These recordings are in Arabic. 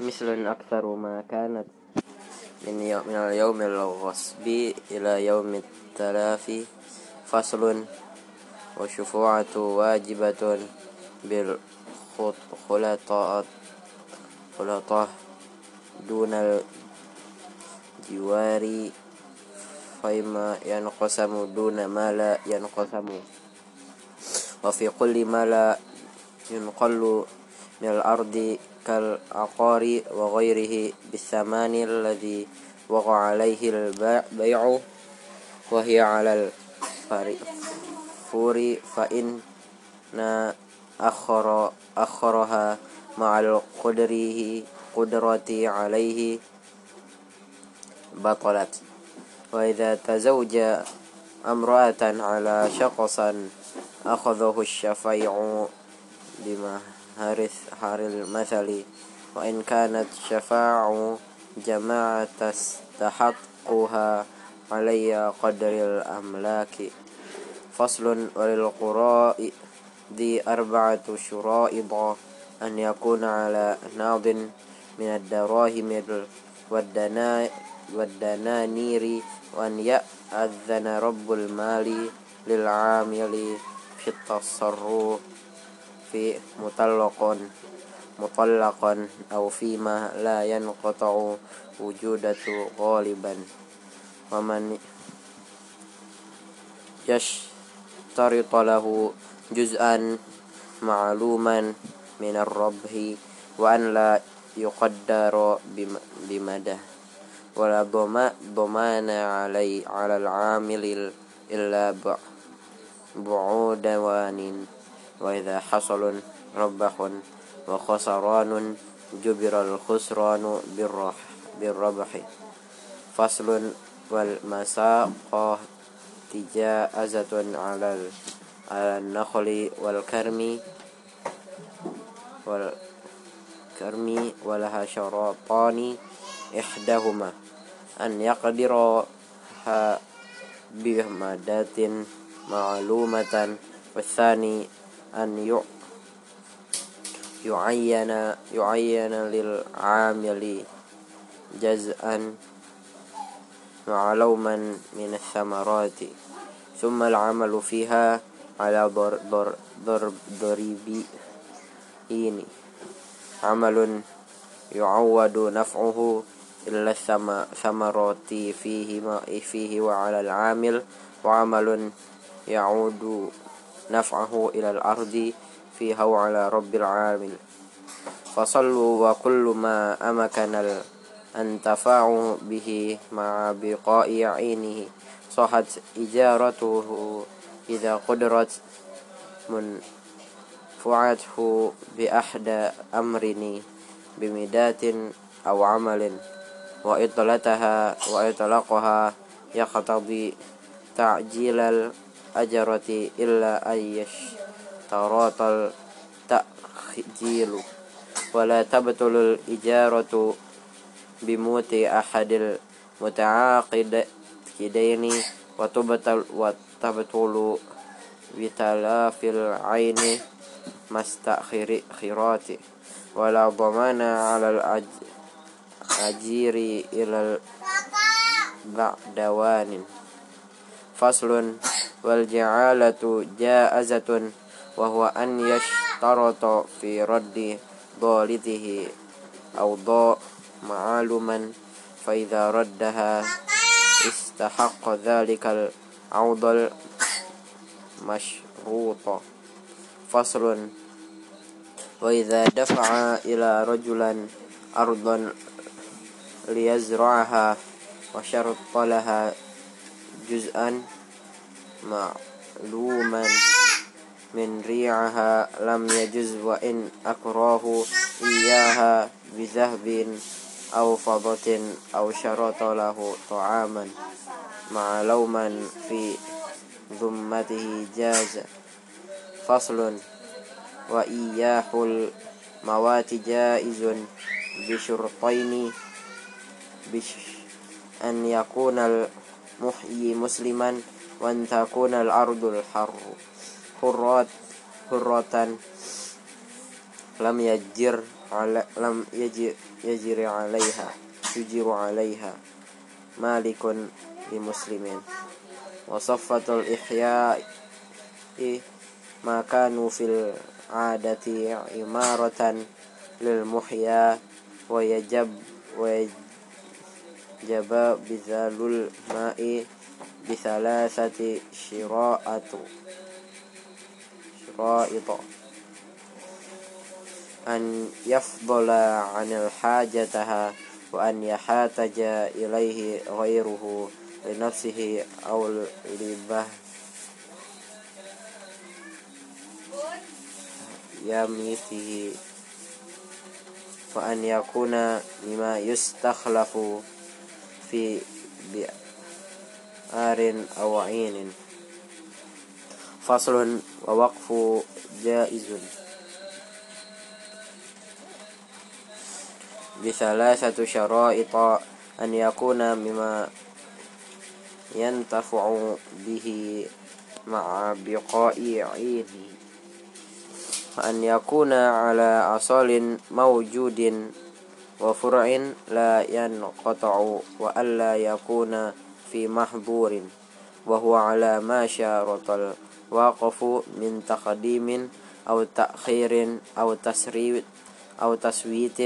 مثل أكثر ما كانت من, من اليوم الغصب إلى يوم التلافي فصل وشفوعة واجبة بالخلطاء خلطاء دون الجوار فيما ينقسم دون ما لا ينقسم. وفي كل ما لا ينقل من الأرض كالعقار وغيره بالثمان الذي وقع عليه البيع وهي على الفور فإن أخر أخرها مع القدره قدرة عليه بطلت. وإذا تزوج امرأة على شخصا أخذه الشفيع بمهر المثل وإن كانت شفاع جماعة تستحقها علي قدر الأملاك فصل وللقراء ذي أربعة شرائط أن يكون على ناض من الدراهم والدنانير وأن يأذن رب المال للعامل في التصرف في مطلق مطلقا أو فيما لا ينقطع وجودة غالبا ومن يشترط له جزءا معلوما من الربح وأن لا يقدر بمده ولا ضمان علي على العامل إلا بعودوان وإذا حصل ربح وخسران جبر الخسران بالربح فصل والمساقة تجازة على النخل والكرم والكرم ولها شرطان إحداهما. أن يقدرها بمدات معلومة والثاني أن يعين يعين للعامل جزءا معلوما من الثمرات ثم العمل فيها على ضربين عمل يعود نفعه إلا الثمرات فيه, فيه وعلى العامل وعمل يعود نفعه إلى الأرض فيها وعلى رب العامل فصلوا وكل ما أمكن الانتفاع به مع بقاء عينه. صحت إجارته إذا قدرت منفعته بأحد أمرني بمدات أو عمل. وإطلتها وإطلاقها يقتضي تعجيل الأجرة إلا أن يشترط التأجيل ولا تبطل الإجارة بموت أحد المتعاقدين وتبطل وتبطل بتلاف العين مستأخرات ولا ضمان على الأجر أجيري إلى البعدوان فصل والجعالة جائزة وهو أن يشترط في رد ضالته أو ضاء معلوما فإذا ردها استحق ذلك العوض المشروط. فصل. وإذا دفع إلى رجلا أرضا ليزرعها وشرط لها جزءا معلوما من ريعها لم يجز وإن أكراه إياها بذهب أو فضة أو شرط له طعاما معلوما في ذمته جاز فصل وإياح الموات جائز بشرطين أن يكون المحيي مسلما وأن تكون الأرض الحر حرات حرة لم يجر على لم يجر, يجر عليها يجر عليها مالك لمسلم وصفة الإحياء ما كانوا في العادة عمارة للمحيا ويجب ويجب بذل الماء بثلاثة شرائط شرائط أن يفضل عن الحاجتها وأن يحتاج إليه غيره لنفسه أو لبه. يميته. وأن يكون مما يستخلف في بئر أو عين. فصل ووقف جائز. بثلاثة شرائط أن يكون مما ينتفع به مع بقاء عينه. أن يكون على أصل موجود وفرع لا ينقطع وألا يكون في محظور وهو على ما شارط الواقف من تقديم أو تأخير أو تسريب أو تسويت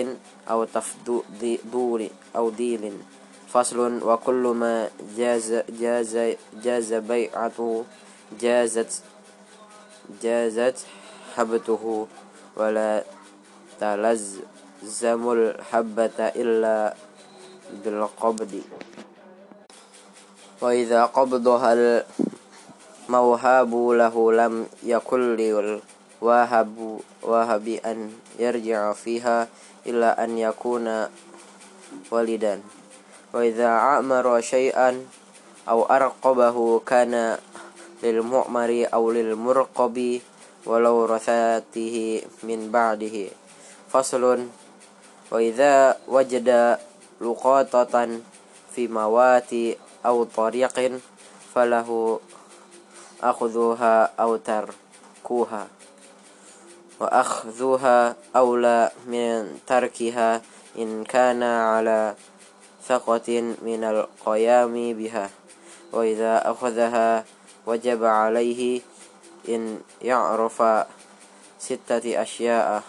أو تفضول أو ديل. فصل وكل ما جاز جاز جاز بيعته جازت جازت حبته. ولا تلزم الحبة إلا بالقبض. وإذا قبضها الموهاب له لم يكن للواهب واهب أن يرجع فيها إلا أن يكون ولدا وإذا عمر شيئا أو أرقبه كان للمؤمر أو للمرقب ولو رثاته من بعده. فصل. وإذا وجد لقاطة في موات أو طريق فله أخذها أو تركها وأخذها أولى من تركها إن كان على ثقة من القيام بها وإذا أخذها وجب عليه إن يعرف ستة أشياء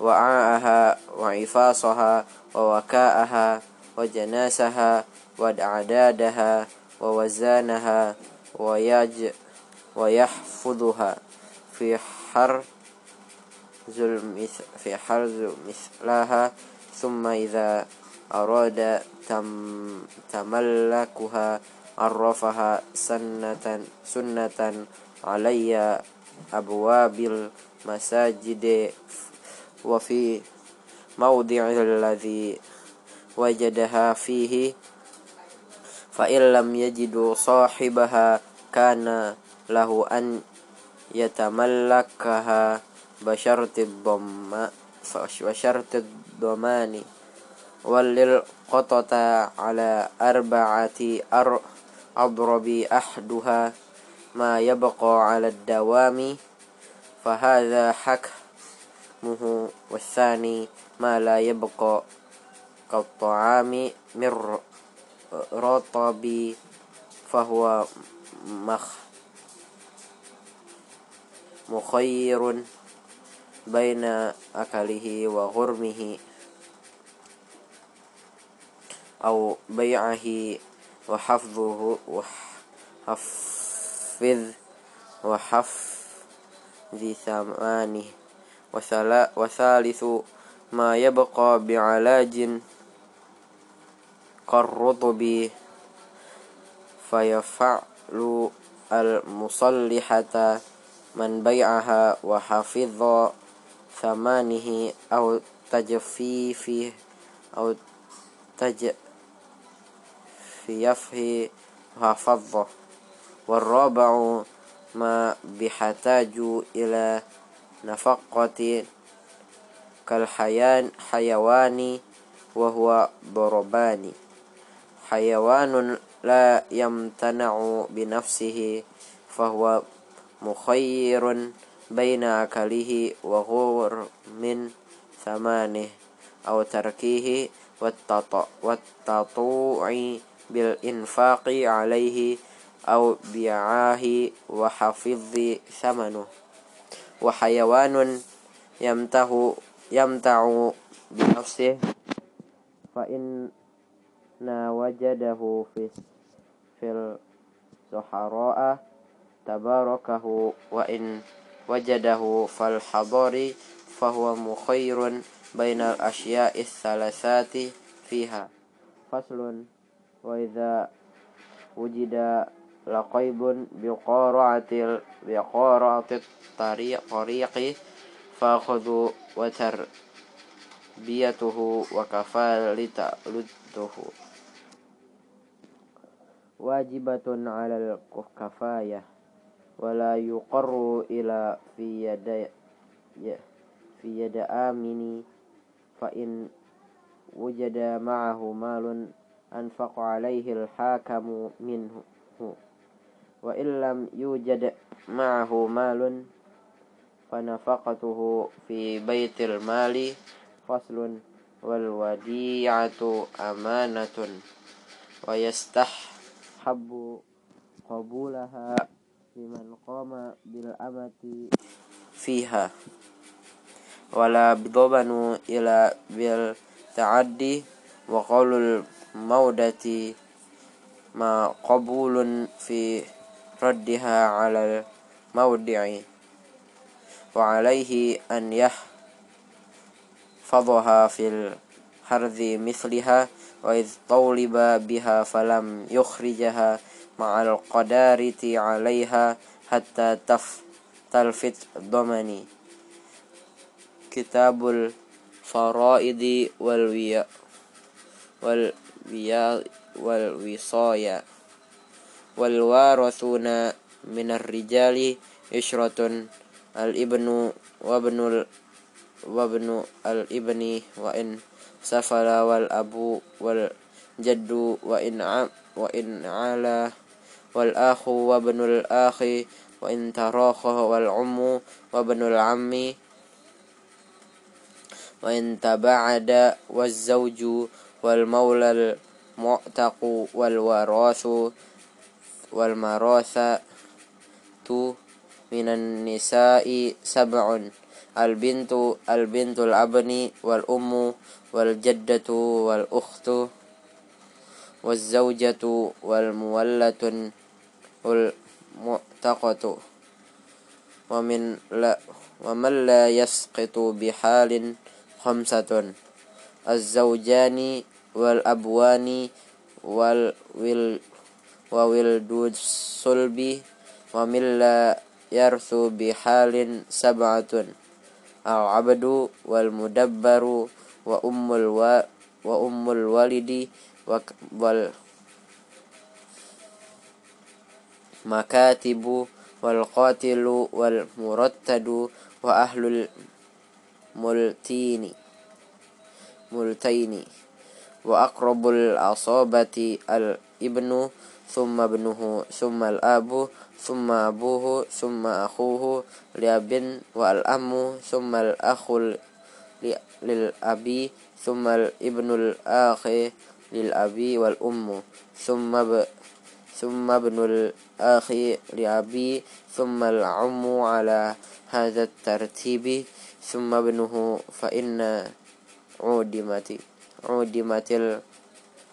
وعاءها وعفاصها ووكاءها وجناسها وأعدادها ووزانها ويج ويحفظها. في حر في حرز مثلها ثم إذا أراد تم تملكها عرفها سنة سنة علي أبواب المساجد. وفي موضع الذي وجدها فيه فإن لم يجدوا صاحبها كان له أن يتملكها. بشرط الضم بشرط الضمان. وللقطة على أربعة أضرب أحدها ما يبقى على الدوام. فهذا حكمه. والثاني ما لا يبقى كالطعام من رطب فهو مخ مخير بين أكله وغرمه أو بيعه وحفظه وحفظ وحفظ ثمانه وثالث ما يبقى بعلاج كالرطب فيفعل المصلحة من بيعها وحفظ ثمانه أو تجفيفه أو تج في يفه حفظه. والرابع ما بحتاج إلى نفقة كالحيان حيوان وهو ضربان. حيوان لا يمتنع بنفسه فهو مخير بين أكله وغور من ثمانه أو تركيه والتطوع بالإنفاق عليه أو بيعاه وحفظ ثمنه. وحيوان يمتع يمتع بنفسه فإن وجده في في الصحراء تباركه وإن وجده في الحضر فهو مخير بين الأشياء الثلاثات فيها. فصل وإذا وجد لقيب بقارعة بقارعة الطريق طريق وتربيته وكفالته واجبة على الكفاية ولا يقر إلى في يد في يد آمن فإن وجد معه مال أنفق عليه الحاكم منه. وإن لم يوجد معه مال فنفقته في بيت المال فصل والوديعة أمانة ويستحب قبولها لمن قام بالأمة فيها. ولا بضمن إلى بالتعدي وقول المودة ما قبول في ردها على المودع. وعليه أن يحفظها في الحرث مثلها وإذ طولب بها فلم يخرجها مع القدارة عليها حتى تلفت ضمني. كتاب الفرائض والوياء والوياء والوصايا. والوارثون من الرجال عشرة الابن وابن وابن الابن وإن سفل والأب والجد وإن وإن علا والأخ وابن الأخ وإن تراخ والعم وابن العم وإن تبعد والزوج والمولى المعتق والوراث والمراثة من النساء سبع البنت البنت الأبن والأم والجدة والأخت والزوجة والمولة المعتقة ومن لا ومن لا يسقط بحال خمسة الزوجان والأبوان والول وولد الصلب ومن لا يرث بحال سبعة العبد والمدبر وأم ألو وأم الولد والمكاتب والقاتل والمرتد وأهل الملتين ملتين وأقرب العصابة الابن ثم ابنه ثم الأب ثم أبوه ثم أخوه لأب والأم ثم الأخ للأبي ثم الابن الآخ للأبي والأم ثم ب ثم ابن الأخ لأبي ثم العم على هذا الترتيب ثم ابنه فإن عودمت عودمت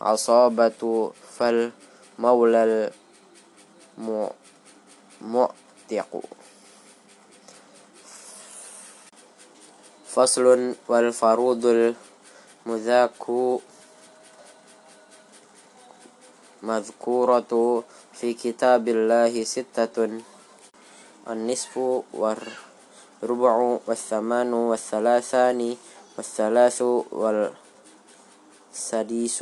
العصابة فالمولى المعتق فصل والفروض المذاك مذكورة في كتاب الله ستة. النصف والربع والثمان والثلاثان والثلاث والسديس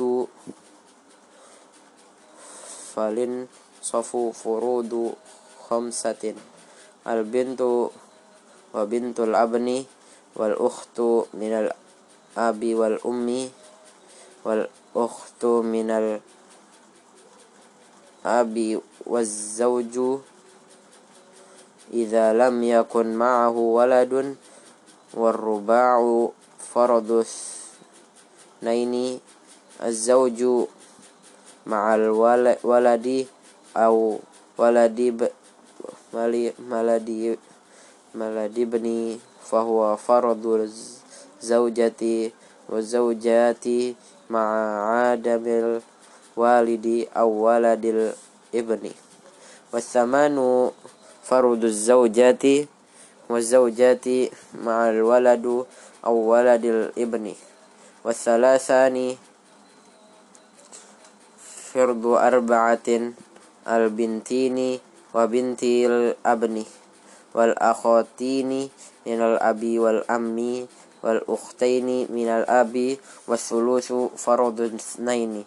فلن صفو فروض خمسة. البنت وبنت الأبن والأخت من الأب والأم والأخت من الأب والزوج إذا لم يكن معه ولد والرباع فرض اثنين الزوج مع الولد أو ولد ملدي ابني فهو فرض الزوجة والزوجات مع عدم الوالد أو ولد الابن. والثمان فرض الزوجات والزوجات مع الولد أو ولد الابن. والثلاثان فرض أربعة البنتين وبنت الأبن. والأخوتين من الأب والأم والأختين من الأب والثلث فرض اثنين.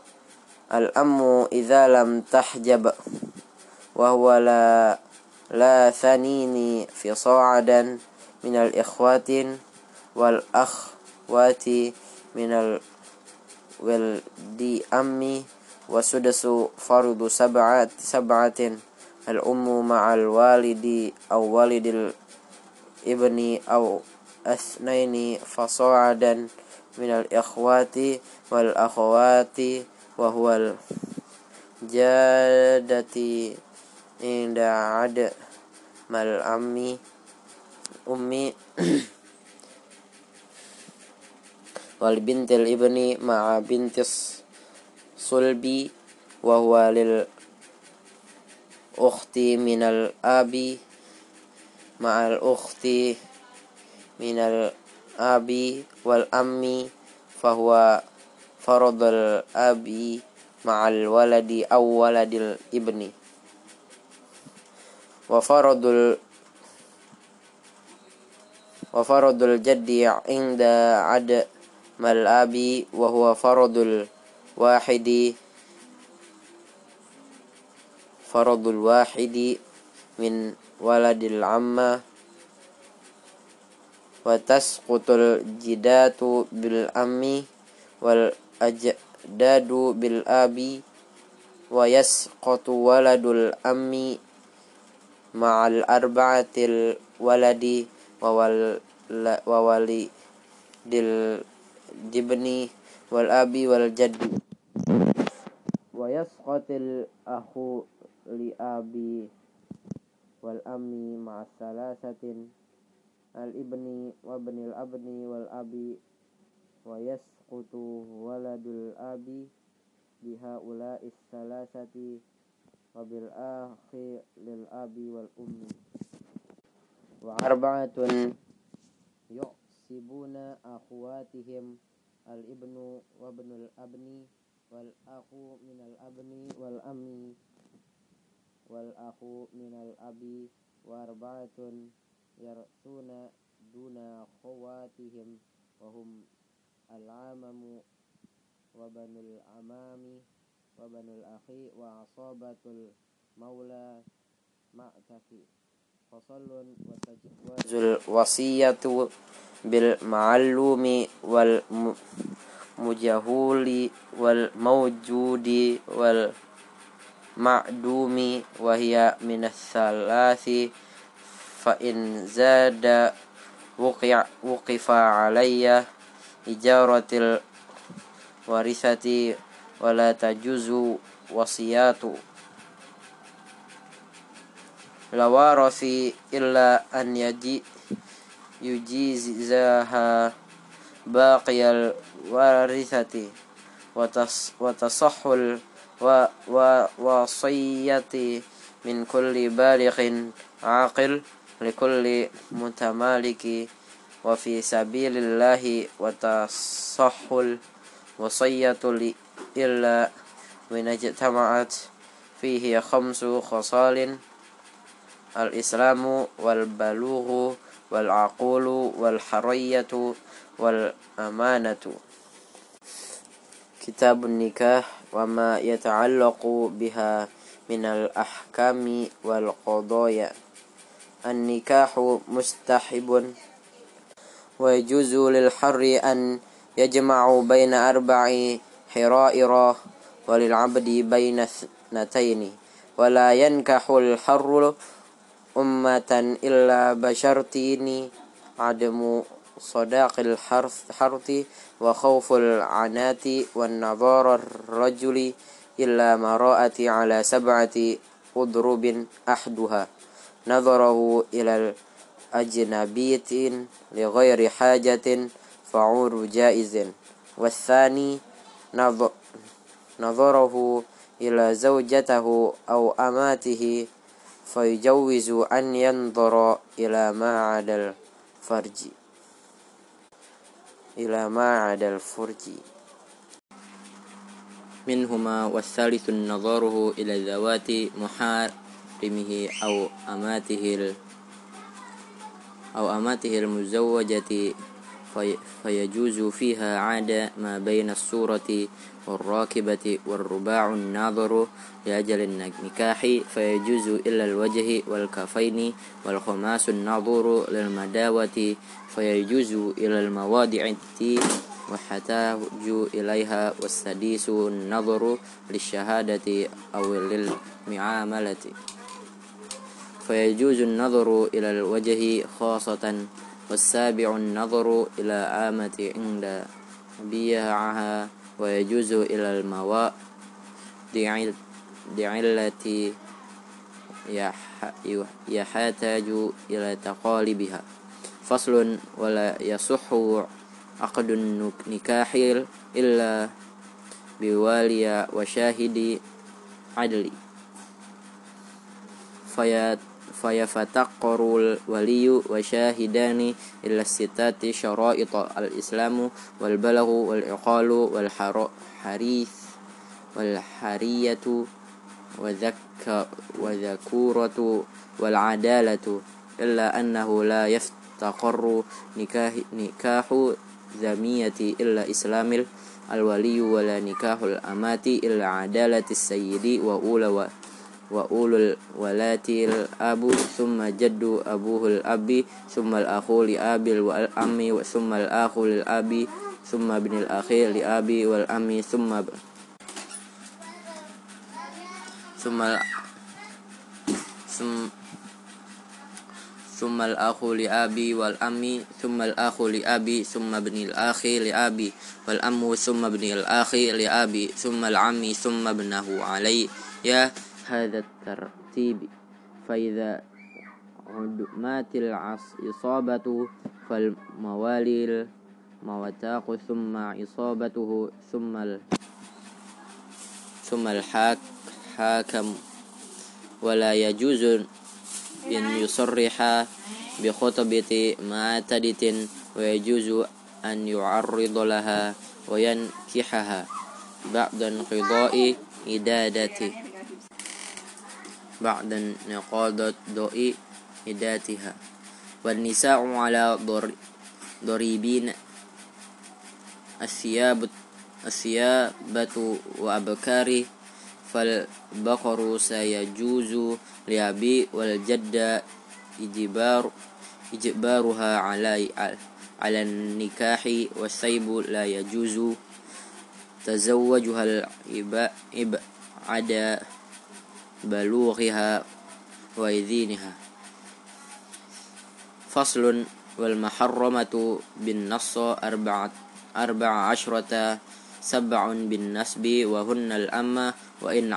الأم إذا لم تحجب وهو لا لا ثنين في صاعدا من الإخوات والأخوات من الولد أمي وسدس فرض سبعة سبعة الأم مع الوالد أو والد الابن أو اثنين فصاعدا من الإخوات والأخوات وهو الجادة عند عد الأم أمي والبنت الابن مع بنت الصلب وهو للأخت من الأب مع الأخت من الأب والأم فهو فرض الأب مع الولد أو ولد الابن. وفرض ال وفرض الجد عند عدم الأب وهو فرض الواحد faradul wahidi min waladil amma wa tasqutul jidatu bil ammi wal ajdadu bil abi wa yasqutu waladul ammi ma'al arba'atil waladi wa wal dil jibni wal abi wal jaddi wa yasqutil ahu والأجداد بالأب ويسقط ولد الأم مع الأربعة الولد وولد الجبن والأب والجد ويسقط الأخ لأبي والأم مع الثلاثة الابن وابن الابن والأب ويسقط ولد الأب بهؤلاء الثلاثة وبالآخ للأب والأم وأربعة يعصبون أخواتهم الابن وابن الابن والأخ من الابن والأم والأخ من الأب وأربعة يرثون دون خواتهم وهم العمم وبنو العمام وبنو الأخ وعصابة المولى معتكي فصل وتجوز الوصية بالمعلوم والمجهول والموجود والمعدوم وهي من الثلاث فإن زاد وقع وقف علي إجارة الورثة ولا تجوز وصيات لوارث إلا أن يجي يجيزها باقي الورثة وتصح الوصية من كل بالغ عاقل لكل متمالك وفي سبيل الله وتصح الوصية إلا وإن اجتمعت فيه خمس خصال الإسلام والبلوغ والعقول والحرية والأمانة. كتاب النكاح وما يتعلق بها من الأحكام والقضايا. النكاح مستحب. ويجوز للحر أن يجمع بين أربع حرائر وللعبد بين اثنتين. ولا ينكح الحر أمة إلا بشرطين عدم صداق الحرث وخوف العنات والنظار الرجل إلا ما رأت على سبعة أضرب أحدها. نظره إلى الأجنبية لغير حاجة فعور جائز. والثاني نظره إلى زوجته أو أماته فيجوز أن ينظر إلى ما عدا الفرج. إلى ما عدا الفرج. منهما والثالث نظره إلى ذوات محارمه أو أماته أو أماته المزوجة فيجوز فيها عادة ما بين الصورة والراكبة والرباع الناظر لأجل النكاح فيجوز إلا الوجه والكفين والخماس الناظر للمداوة فيجوز إلى المواضع وحتاج إليها والسديس النظر للشهادة أو للمعاملة. فيجوز النظر إلى الوجه خاصة والسابع النظر إلى آمة عند بيعها. ويجوز إلى المواء التي يحتاج إلى تقالبها فصل ولا يصح عقد النكاح إلا بوالي وشاهد عدل فيفتقر الولي وشاهدان إلى الستات شرائط الإسلام والبلغ والعقال والحريث والحرية وذكورة والعدالة إلا أنه لا يفتقر نكاح, نكاح ذمية إلا إسلام الولي ولا نكاح الأمات إلا عدالة السيد وأولى وأولو الولاة الأب ثم جد أبوه الأب ثم الأخ لأب والأم ثم الأخ للأب ثم ابن الأخ لأب والأم ثم ثم ثم ثم الأخ لأبي والأم ثم الأخ لأبي ثم ابن الأخ لأبي والأم ثم ابن الأخ لأبي ثم العم ثم ابنه علي يا هذا الترتيب فإذا مات الإصابة فالموالي المواتاق ثم إصابته ثم ثم الحاكم ولا يجوز أن يصرح بخطبة معتدة ويجوز أن يعرض لها وينكحها بعد انقضاء إدادته بعد انقضاء إداتها والنساء على ضريبين الثياب الثيابة وأبكار فالبقر سيجوز لأبي والجد إجبار إجبارها على على النكاح والسيب لا يجوز تزوجها الإبعاد بلوغها وإذينها فصل والمحرمة بالنص أربعة أربع عشرة سبع بالنسب وهن الأمة وإن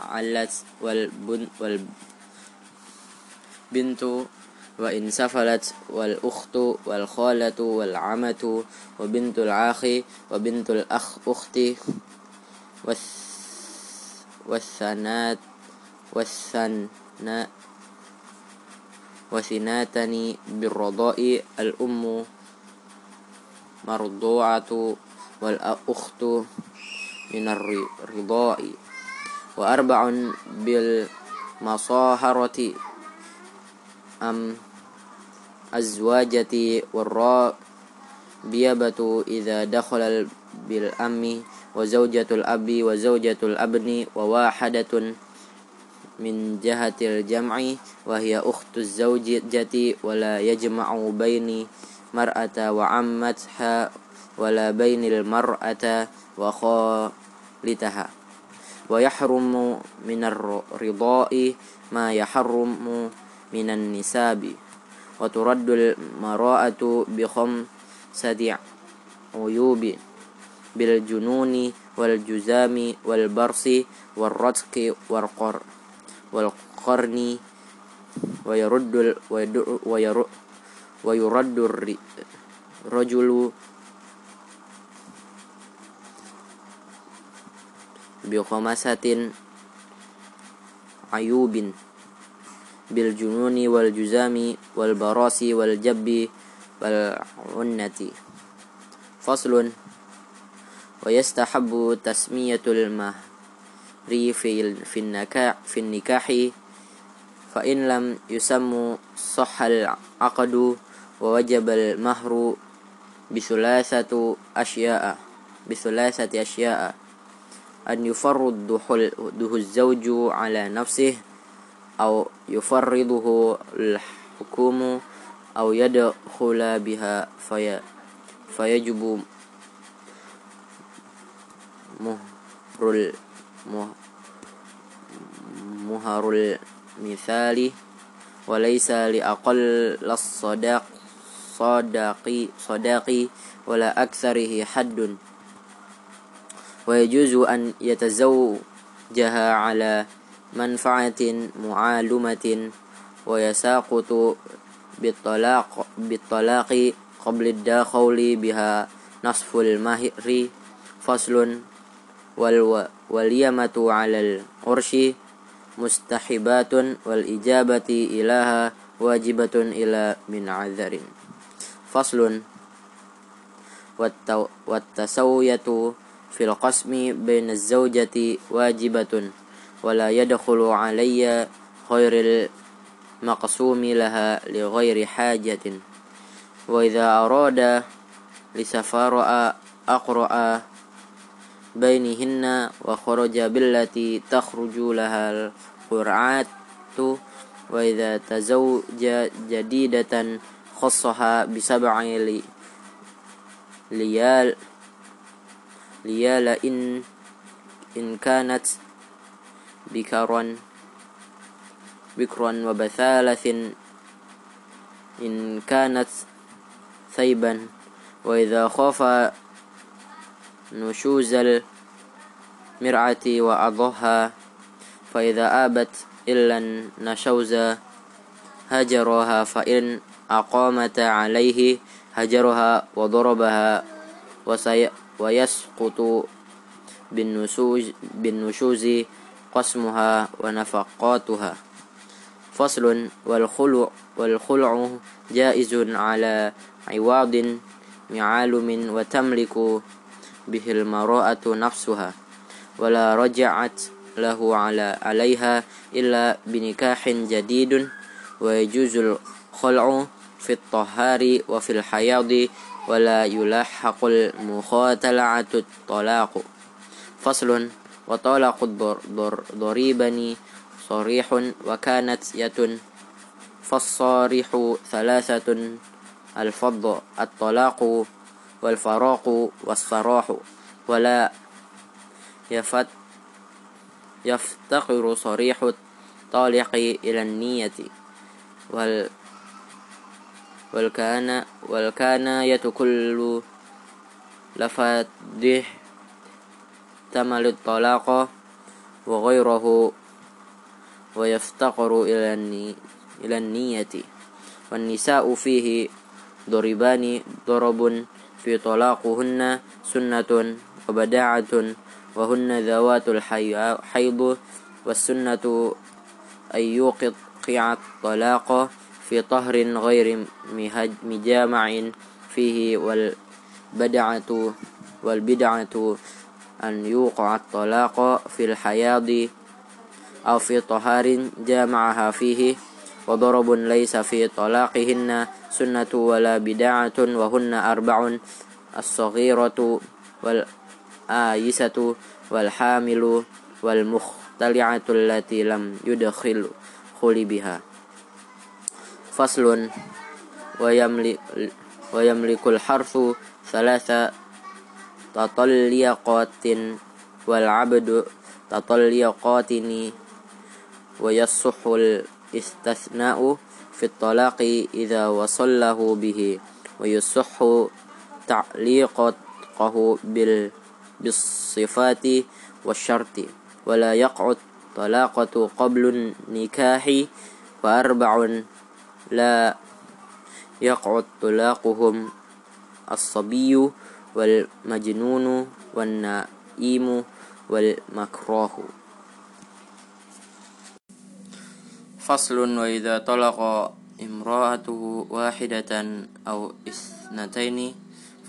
علت والبنت وإن سفلت والأخت والخالة والعمة وبنت العاخ وبنت الأخ أخت والثنات والثناء وثناتني بالرضاء الأم مرضوعة والأخت من الرضاء wa arba'un bil masaharati am azwajati warra biyabatu idza dakhala bil ammi wa zaujatul abi wa zaujatul abni wa wahadatun min jahatil jam'i wa hiya ukhtu zawjati wa la yajma'u baini mar'ata wa ammatha wa la bainil mar'ata wa khalitaha. وزوجة الأبن وواحدة من جهة الجمع وهي أخت الزوجة ولا يجمع بين مرأة وعمتها ولا بين المرأة وخالتها ويحرم من الرضاء ما يحرم من النساب وترد المراءة ثلاثة عيوب بالجنون والجزام والبرص والرتق والقر والقرن ويرد ويرد الرجل بخمسة عيوب بالجنون والجزام والبراس والجب والعنة فصل ويستحب تسمية المهر في النكاح في النكاح فإن لم يسموا صح العقد ووجب المهر بثلاثة أشياء بثلاثة أشياء أن يفرضه الزوج على نفسه أو يفرضه الحكوم أو يدخل بها في فيجب مهر مهر المثال وليس لأقل الصداق صداقي صداقي ولا أكثره حد. ويجوز أن يتزوجها على منفعة معالمة ويساقط بالطلاق بالطلاق قبل الدخول بها نصف المهر فصل واليمة على العرش مستحبات والإجابة إليها واجبة إلى من عذر. فصل. والتسوية في القسم بين الزوجة واجبة ولا يدخل علي غير المقسوم لها لغير حاجة. وإذا أراد لسفر أقرأ بينهن وخرج بالتي تخرج لها القرعات وإذا تزوج جديدة خصها بسبع ليال ليال إن إن كانت بكرا بكرا وبثالث إن كانت ثيبا. وإذا خاف نشوز المرعة وأضها فإذا آبت إلا نشوز هجرها فإن أقامت عليه هجرها وضربها. ويسقط بالنشوز, بالنشوز قسمها ونفقاتها. فصل والخلع, والخلع جائز على عوض معالم وتملك به المرأة نفسها ولا رجعت له على عليها إلا بنكاح جديد ويجوز الخلع في الطهار وفي الحياض ولا يلحق المخاتلعة الطلاق. فصل وطلاق الضريبني صريح وكانت يت فالصارح ثلاثة الفض الطلاق والفراق والصراح. ولا يفت يفتقر صريح الطالق إلى النية وال والكان والكاناية كل لفظه تمل الطلاق وغيره ويفتقر إلى إلى النية. والنساء فيه ضربان ضرب في طلاقهن سنة وبداعة وهن ذوات الحيض والسنة أن يوقع الطلاق في طهر غير مجامع فيه والبدعة والبدعة أن يوقع الطلاق في الحياض أو في طهار جامعها فيه وضرب ليس في طلاقهن سنة ولا بدعة وهن أربع الصغيرة والآيسة والحامل والمختلعة التي لم يدخل بها. فصل ويملك, ويملك الحرف ثلاث تطليقات والعبد تطليقات ويصح الاستثناء في الطلاق إذا وصله به ويصح تعليقه بال بالصفات والشرط. ولا يقع الطلاقة قبل النكاح وأربع لا يقع طلاقهم الصبي والمجنون والنائم والمكروه. فصل وإذا طلق امرأته واحدة أو اثنتين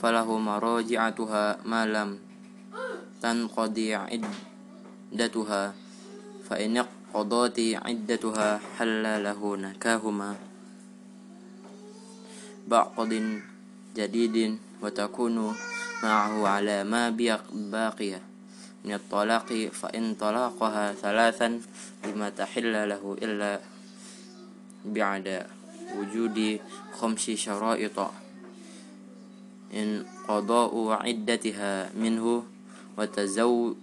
فله مراجعتها ما لم تنقضي عدتها فإن قضت عدتها حل له نكاهما. بعقد جديد وتكون معه على ما باقية من الطلاق فإن طلقها ثلاثا لما تحل له إلا بعد وجود خمس شرائط إن قضاء عدتها منه وتزوجها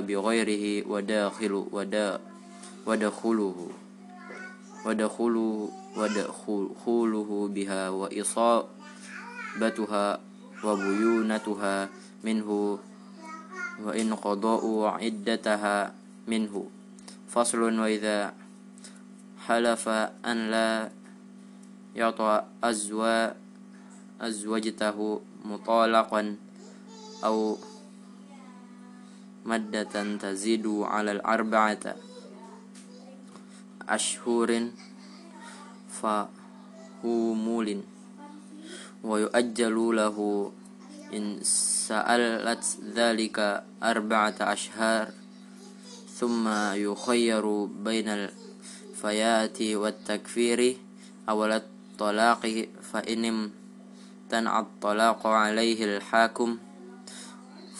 بغيره وداخل ودا ودخله ودخله ودخوله بها وإصابتها وبيونتها منه وإن قضاء عدتها منه. فصل وإذا حلف أن لا يعطى أزوا أزوجته مطلقا أو مدة تزيد على الأربعة أشهر فهمول ويؤجل له إن سألت ذلك أربعة أشهر ثم يخير بين الفيات والتكفير أو الطلاق فإن امتنع الطلاق عليه الحاكم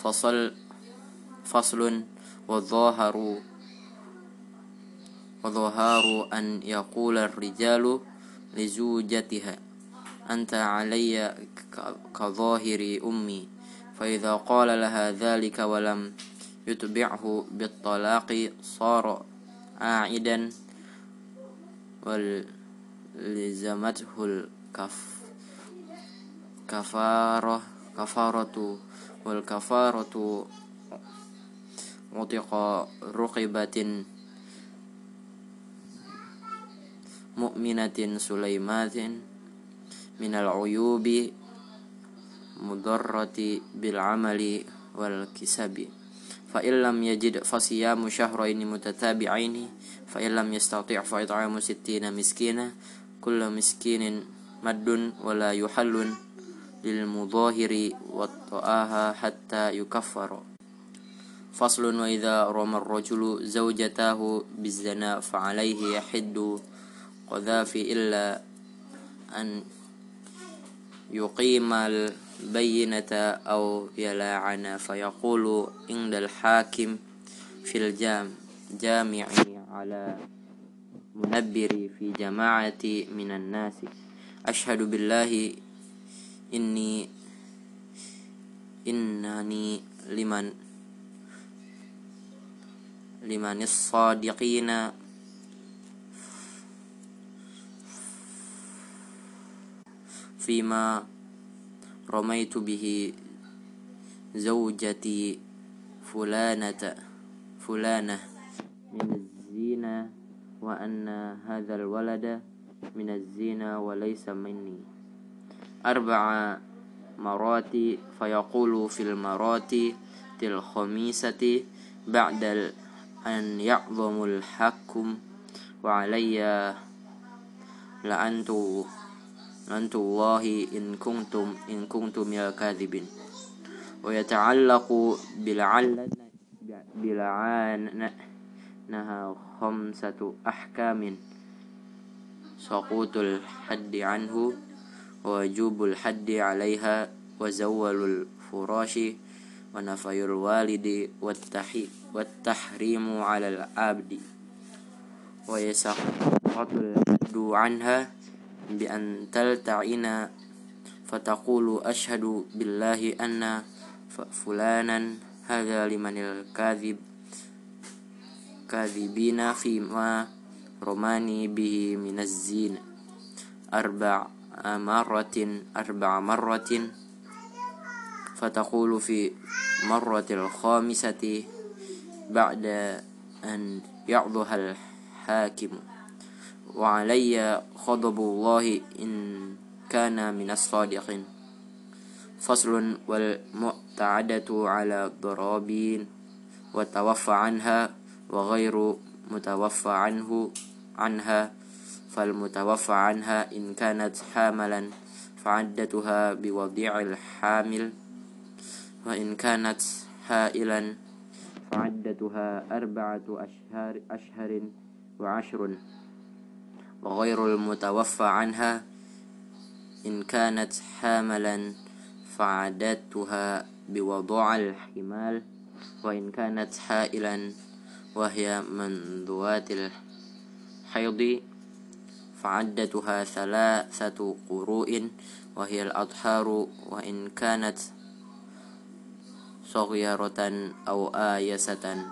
فصل فصل والظاهر وظهار أن يقول الرجال لزوجتها. أنت علي كظاهر أمي. فإذا قال لها ذلك ولم يتبعه بالطلاق صار عائدا ولزمته الكف كفارة كفارة والكفارة عتق رقبة. مؤمنة سليمات من العيوب مضرة بالعمل والكسب فإن لم يجد فصيام شهرين متتابعين فإن لم يستطيع فإطعام ستين مسكينا كل مسكين مد ولا يحل للمظاهر والطآها حتى يكفر فصل وإذا رمى الرجل زوجته بالزنا فعليه يحد قذافي إلا أن يقيم البينة أو يلاعن فيقول عند الحاكم في الجامع على منبر في جماعة من الناس أشهد بالله إني إنني لمن لمن الصادقين فيما رميت به زوجتي فلانة فلانة. من الزينة وأن هذا الولد من الزينة وليس مني. أربع مرات فيقول في المرات الخميسة بعد أن يعظم الحكم وعلي لأنت أنت الله إن كنتم إن كنتم يا كاذبين. ويتعلق بالعلن بلعانها خمسة أحكام. سقوط الحد عنه ووجوب الحد عليها وزول الفراش ونفي الوالد والتحريم على العبد. ويسقط الحد عنها بأن تلتعن فتقول أشهد بالله أن فلانا هذا لمن الكاذب كاذبين فيما رماني به من الزين. أربع مرة أربع مرة فتقول في مرة الخامسة بعد أن يعظها الحاكم. وعلي غضب الله إن كان من الصادقين. فصل والمعتعدة على الضرابين وتوفى عنها وغير متوفى عنه عنها فالمتوفى عنها إن كانت حاملا فعدتها بوضيع الحامل. وإن كانت حائلا فعدتها أربعة أشهر, أشهر وعشر. وغير المتوفى عنها. إن كانت حاملا فعدتها بوضوع الحمال وإن كانت حائلا وهي من ذوات الحيض فعدتها ثلاثة قروء وهي الأطهار. وإن كانت صغيرة أو آيسة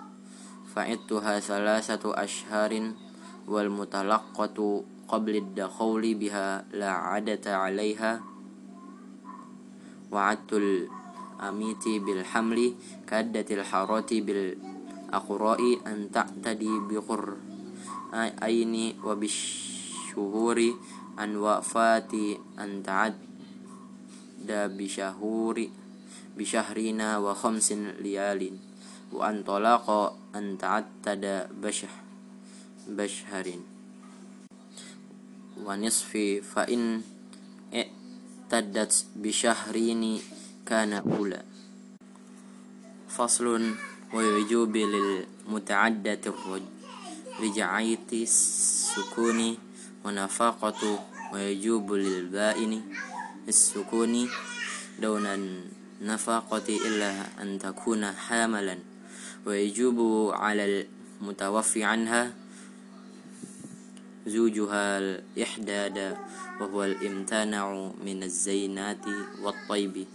فعدتها ثلاثة أشهر wal mutalaqqatu qabla dakhuli biha la adata 'alaiha wa'atul amiti bil hamli kaddatil harati bil aqra'i an ta'tadi bi aini wa bisyuhuri an wafati an ta'ad da bisyahuri bisyahrina wa khamsin liyalin wa an talaqa tada ta'attada basyah بشهر. ونصف فإن اعتدت بشهرين كان أولى. فصل ويجوب للمتعدة رجعية السكون ونفاقة ويجوب للبائن السكون دون النفاقة إلا أن تكون حاملا. ويجوب على المتوفي عنها زوجها الإحداد وهو الإمتناع من الزينات والطيب.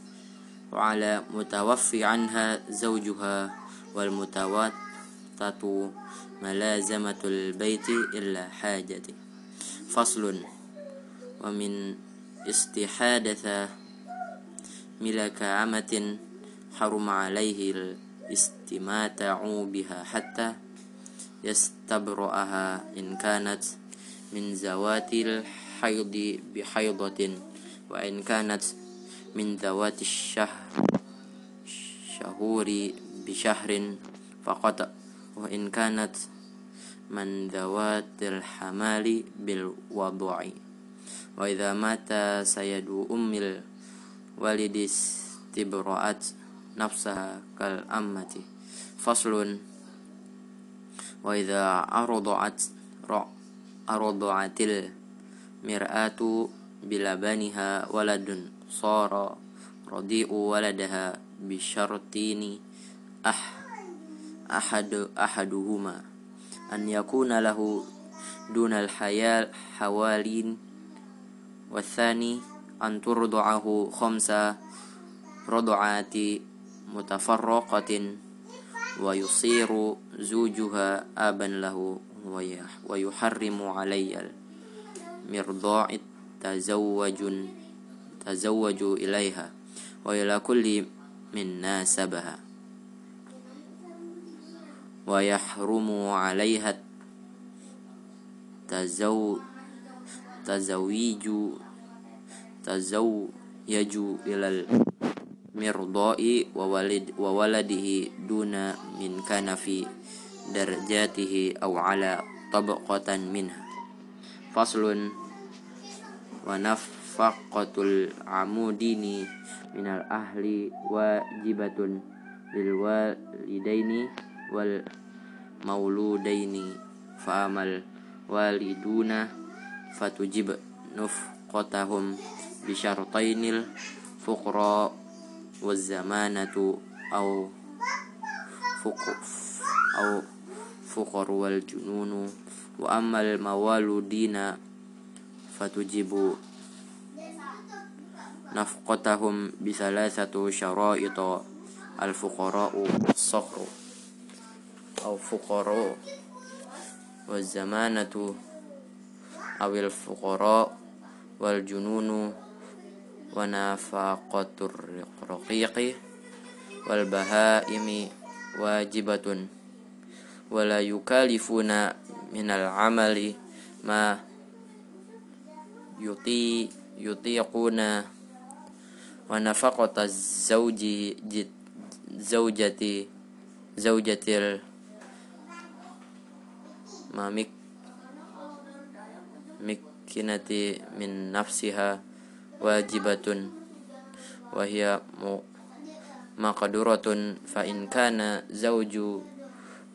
وعلى متوفي عنها زوجها والمتوتة ملازمة البيت إلا حاجة فصل ومن استحادث ملك عمة حرم عليه الاستماتع بها حتى يستبرأها إن كانت من ذوات الحيض بحيضة وإن كانت من ذوات الشهر شهور بشهر فقط وإن كانت من ذوات الحمال بالوضع. وإذا مات سيد أم الوالد استبرأت نفسها كالأمة فصل. وإذا أرضعت أرضعت المرآة بلبنها ولد صار رضيء ولدها بشرطين أح أحد أحدهما. أن يكون له دون الحياة حوالين والثاني أن ترضعه خمس رضعات متفرقة ويصير زوجها أبا له. ويحرم علي المرضاع تزوج تزوج إليها وإلى كل من ناسبها. ويحرم عليها تزو تزويج تزويج إلى المرضاء وولد وولده دون من كان في درجاته أو على طبقة منها فصل ونفقة العمودين من الأهل واجبة للوالدين والمولودين فأما الوالدون فتجب نفقتهم بشرطين الفقراء والزمانة أو فقر أو فقر والجنون وأما الموالودين فتجب نفقتهم بثلاثة شرائط الفقراء الصخر أو فقراء والزمانة أو الفقراء والجنون ونفقة الرقيق والبهائم واجبة wala yukalifuna minal amali ma yuti yutiquna wa nafaqata zauji zaujati zaujatil mamik mikinati min nafsiha wajibatun wa hiya maqduratun fa in kana zauju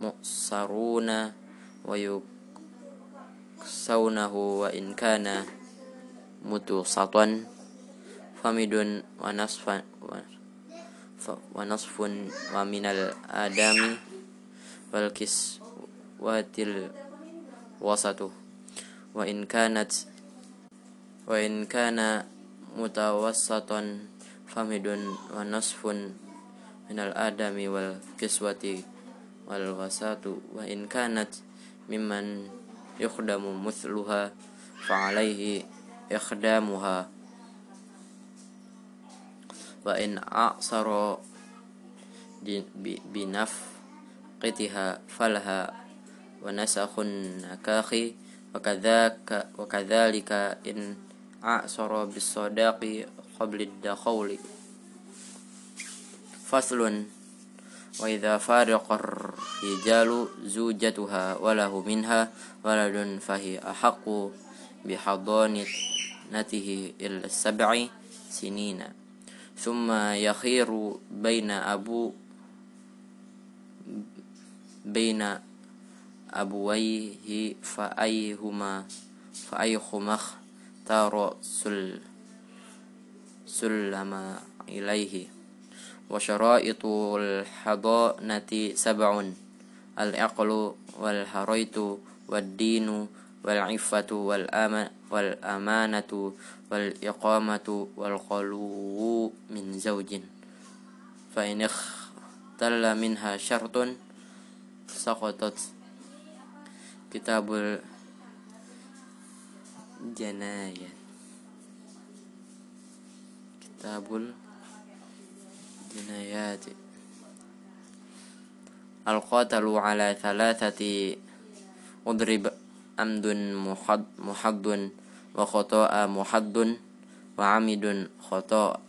من الآدم والكسوات ما جرت به العادة عادة وإن كان معصرا فمد من غالب قوت البلد وما يأتدم به المعصرون ويكسونه وإن كان متوسطا فمد ونصف ونصف ومن الآدم والكسوة الوسط وإن كانت وإن كان متوسطا فمد ونصف من الآدم والكسوة والوسط وإن كانت ممن يخدم مثلها فعليه إخدامها وإن أعصر بنفقتها فلها ونسخ النكاخ وكذاك وكذلك إن أعصر بالصداق قبل الدخول فصل وإذا فارق الرجال زوجتها وله منها ولد فهي أحق بحضانته إلى السبع سنين. ثم يخير بين أبو بين أبويه فأيهما فأيهما اختار سل سلم إليه. وشرائط الحضانة سبع العقل والحريت والدين والعفة والأمانة والإقامة والخلو من زوج. فإن اختل منها شرط سقطت كتاب الجناية. كتاب الجنايات القاتل على ثلاثة أضرب أمد محض وخطاء محض وعمد خطاء.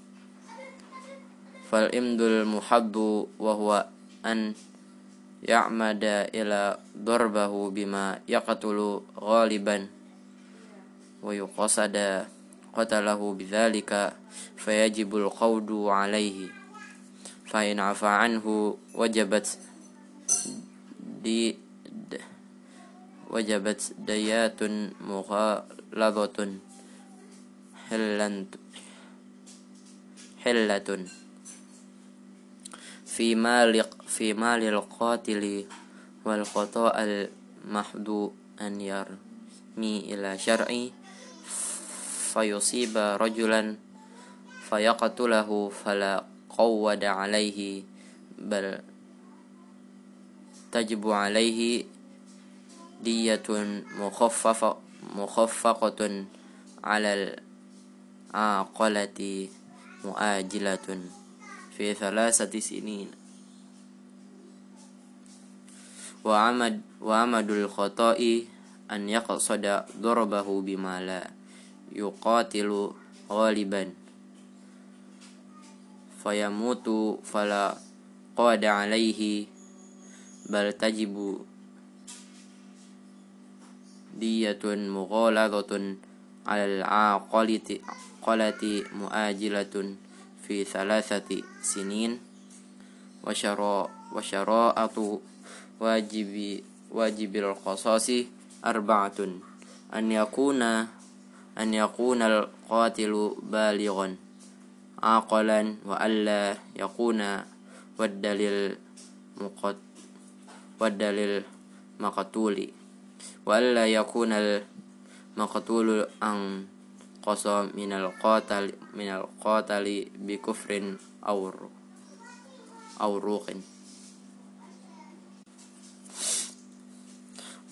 فالإمد المحض وهو أن يعمد إلى ضربه بما يقتل غالبا ويقصد قتله بذلك فيجب القود عليه. فإن عفى عنه وجبت دي وجبت ديات مغلظة حلة في مال في مال القاتل والخطاء المحدو أن يرمي إلى شرع فيصيب رجلا فيقتله فلا قود عليه بل تجب عليه دية مخففة مخفقة على العاقلة مؤاجلة في ثلاثة سنين. وعمد, وعمد الخطأ أن يقصد ضربه بما لا يقاتل غالبا. فيموت فلا قاد عليه بل تجب دية مغالظة على العاقلة مؤاجلة في ثلاثة سنين وشراءة واجب واجب القصاص أربعة أن يكون أن يكون القاتل بالغا عاقلا وألا يكون والدليل والدليل مقتول. وألا يكون المقتول أنقص من القاتل من القاتل بكفر أو أو روح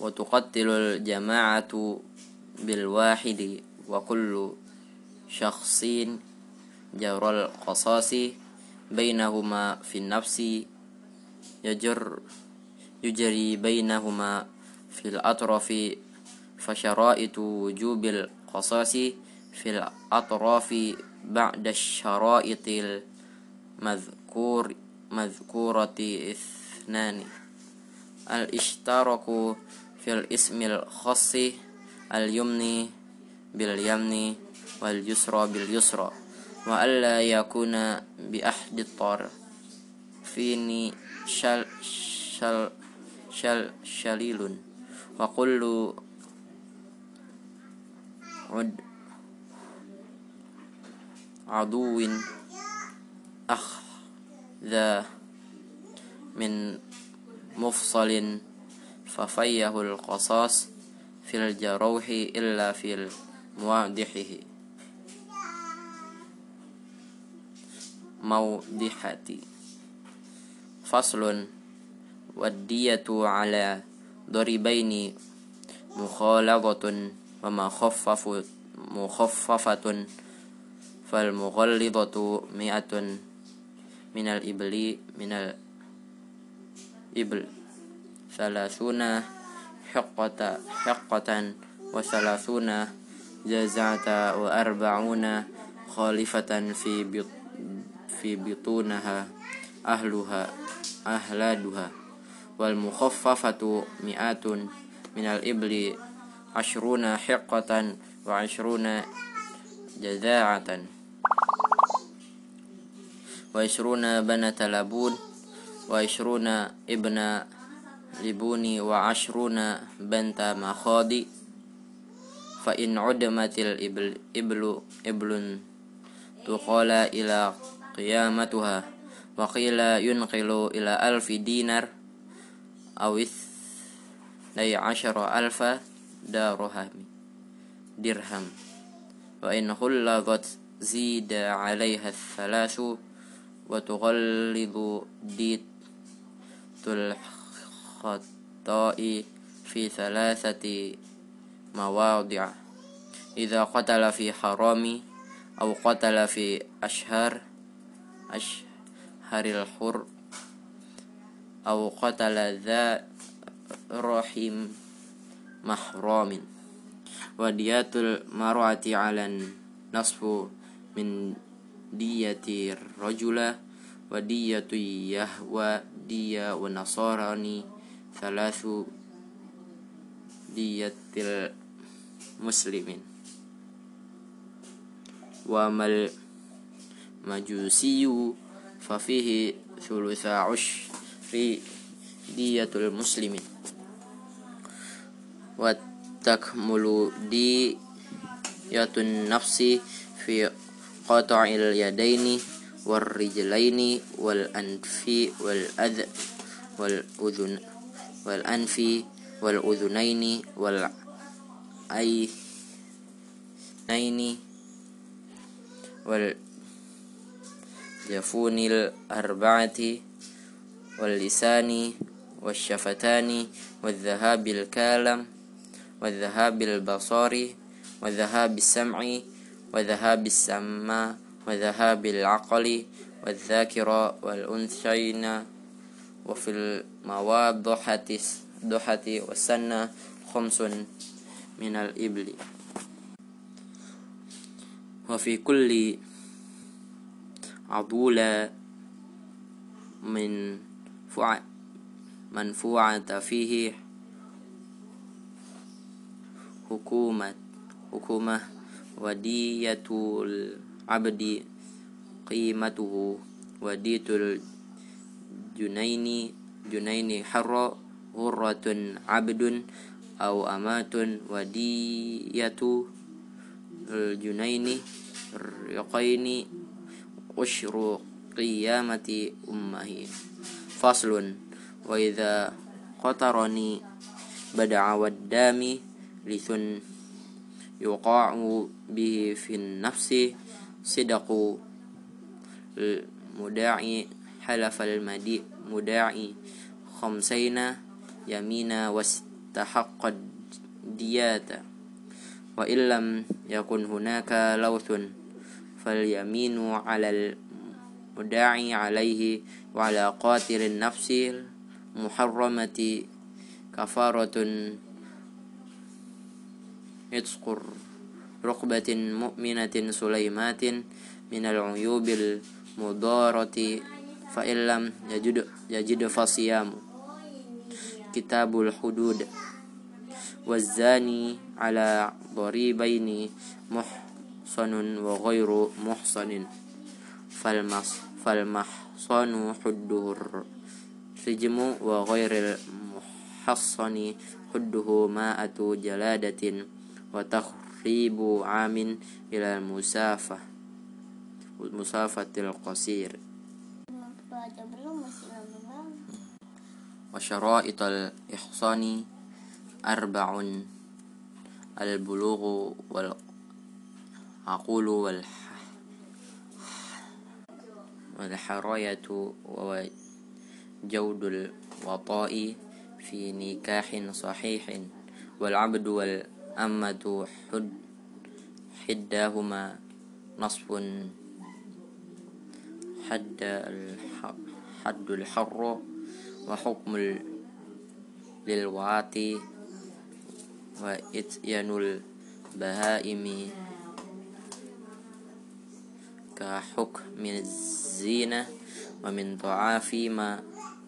وتقتل الجماعة بالواحد وكل شخص جرى القصاص بينهما في النفس يجر يجري بينهما في الأطراف فشرائط وجوب القصاص في الأطراف بعد الشرائط المذكور مذكورة اثنان. الاشتراك في الاسم الخاص اليمن باليمن واليسرى باليسرى. وألا يكون بأحد الطرفين شل شل شل شليل. وكل عد عدو أخذ من مفصل ففيه القصاص في الجروح إلا في المواضحه موضحة فصل والدية على ضربين مخالطة ومخفف مخففة فالمغلظة مئة من الإبل من الإبل ثلاثون حقة حقة وثلاثون جزعة وأربعون خالفة في في بطونها أهلها أهلادها. والمخففة مئات من الإبل عشرون حقة وعشرون جذاعة. وعشرون بنة لبون وعشرون ابن لبوني وعشرون بنت مخاضي فإن عدمت الإبل إبل إبل تقال إلى قيامتها وقيل ينقل إلى ألف دينار أو اثني عشر ألف درهم درهم وإن خلقت زيد عليها الثلاث وتغلظ ديت الخطاء في ثلاثة مواضع إذا قتل في حرام أو قتل في أشهر أشهر الحر أو قتل ذا رحم محرام وديات المرأة على النصف من دية الرجل ودية يهوى دية ونصاراني ثلاث دية المسلمين. وما المجوسي ففيه ثلث عشر دية المسلمين وتكمل دية النفس في قطع اليدين والرجلين والأنف والأذ والأذن والأنف والأذنين والعينين والجفون الأربعة واللسان والشفتان والذهاب الكالم والذهاب البصر والذهاب السمع وذهاب السمع وذهاب العقل والذاكرة والأنثيين وفي المواضحة الضحة والسنة خمس من الإبل. وفي كل عضولة من فع منفوعة فيه حكومة حكومة ودية العبد قيمته. ودية الجنين جنين حر غرة عبد أو أمات. ودية الجنين usyru qiyamati ummahi. Faslun wa idza qatarani bada'a waddami lisun yuqa'u bihi fin nafsi sidaqu muda'i halafal madi muda'i khamsaina yamina wastahaqqad diyata. Wa illam yakun hunaka lawthun فاليمين على المداعي عليه وعلى قاتل النفس المحرمة كفارة عتق رقبة مؤمنة سليمات من العيوب المضارة فإن لم يجد, يجد فصيام كتاب الحدود والزاني على ضريبين محصن وغير محصن. فالمحصن حده الرجم وغير المحصن حده ماءة جلادة وتخريب عام إلى المسافة المسافة القصير. وشرائط الإحصان أربع البلوغ والعقول والح والحراية وجود الوطاء في نكاح صحيح والعبد والأمة حد حداهما نصف حد حد الحر وحكم للواتي وإتيان البهائم. كحكم الزينة ومن ضعاف ما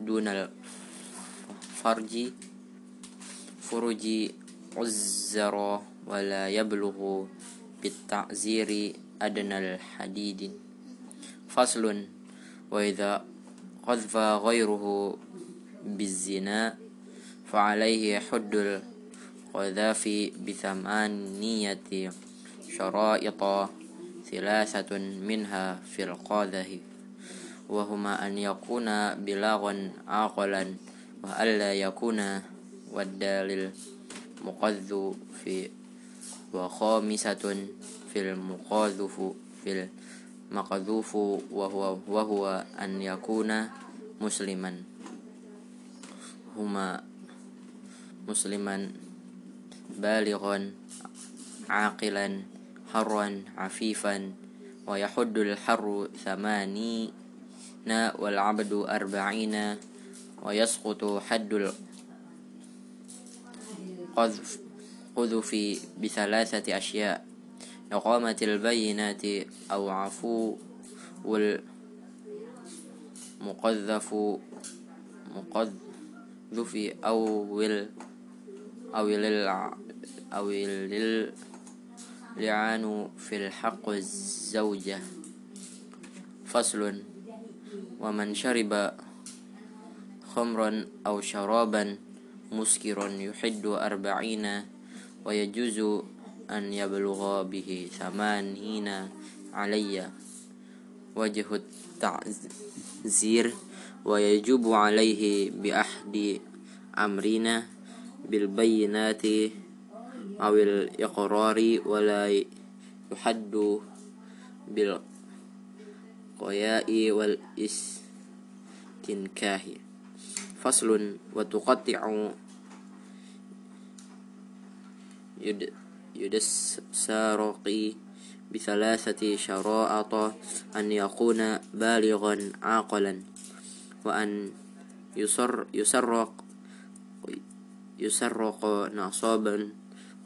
دون الفرج فرج عزر ولا يبلغ بالتعزير أدنى الحديد. فصل وإذا قذف غيره بالزنا فعليه حد القذاف بثمانية شرائط ثلاثة منها في القاذف وهما أن يكون بلاغا عاقلا وألا يكون والدال المقذ في وخامسة في المقاذف في المقذوف وهو, وهو أن يكون مسلما. هما مسلما بالغا عاقلا حرا عفيفا ويحد الحر ثمانين والعبد أربعين ويسقط حد القذف قذف بثلاثة أشياء إقامة البينات أو عفو والمقذف مقذف أو ال أو للع أو للعان في الحق الزوجة. فصل. ومن شرب خمرا أو شرابا مسكرا يحد أربعين ويجوز أن يبلغ به ثمانين علي. وجه التعزير. ويجب عليه بأحد أمرنا بالبينات أو الإقرار ولا يحد بالقياء والاستنكاه فصل وتقطع يد يدسرقي بثلاثة شرائط أن يكون بالغا عاقلا وأن يسر يسرق يسرق نصابا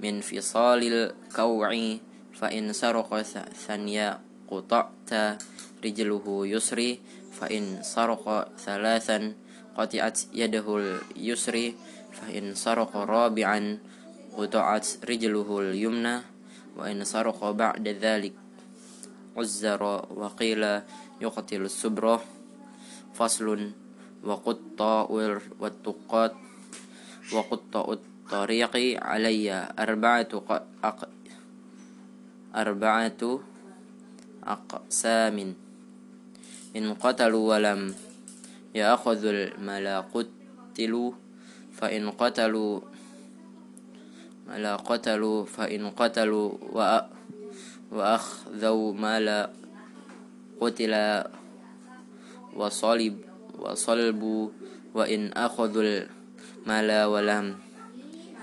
min fisalil kaw'i fa in sarqa thaniya quta'ta rijluhu yusri fa in sarqa thalathan qati'at yadahu yusri fa in sarqa rabi'an quta'at rijluhul yumna wa in sarqa ba'da dhalik uzzara wa qila yuqtilu subra faslun wa qutta'ul wa tuqat wa qutta'ut الطريق علي. أربعة أق أربعة أقسام. إن قتلوا ولم يأخذوا المال قتلوا فإن قتلوا ملا قتلوا فإن قتلوا وأخذوا مال قتل وصلب وصلبوا وإن أخذوا المال ولم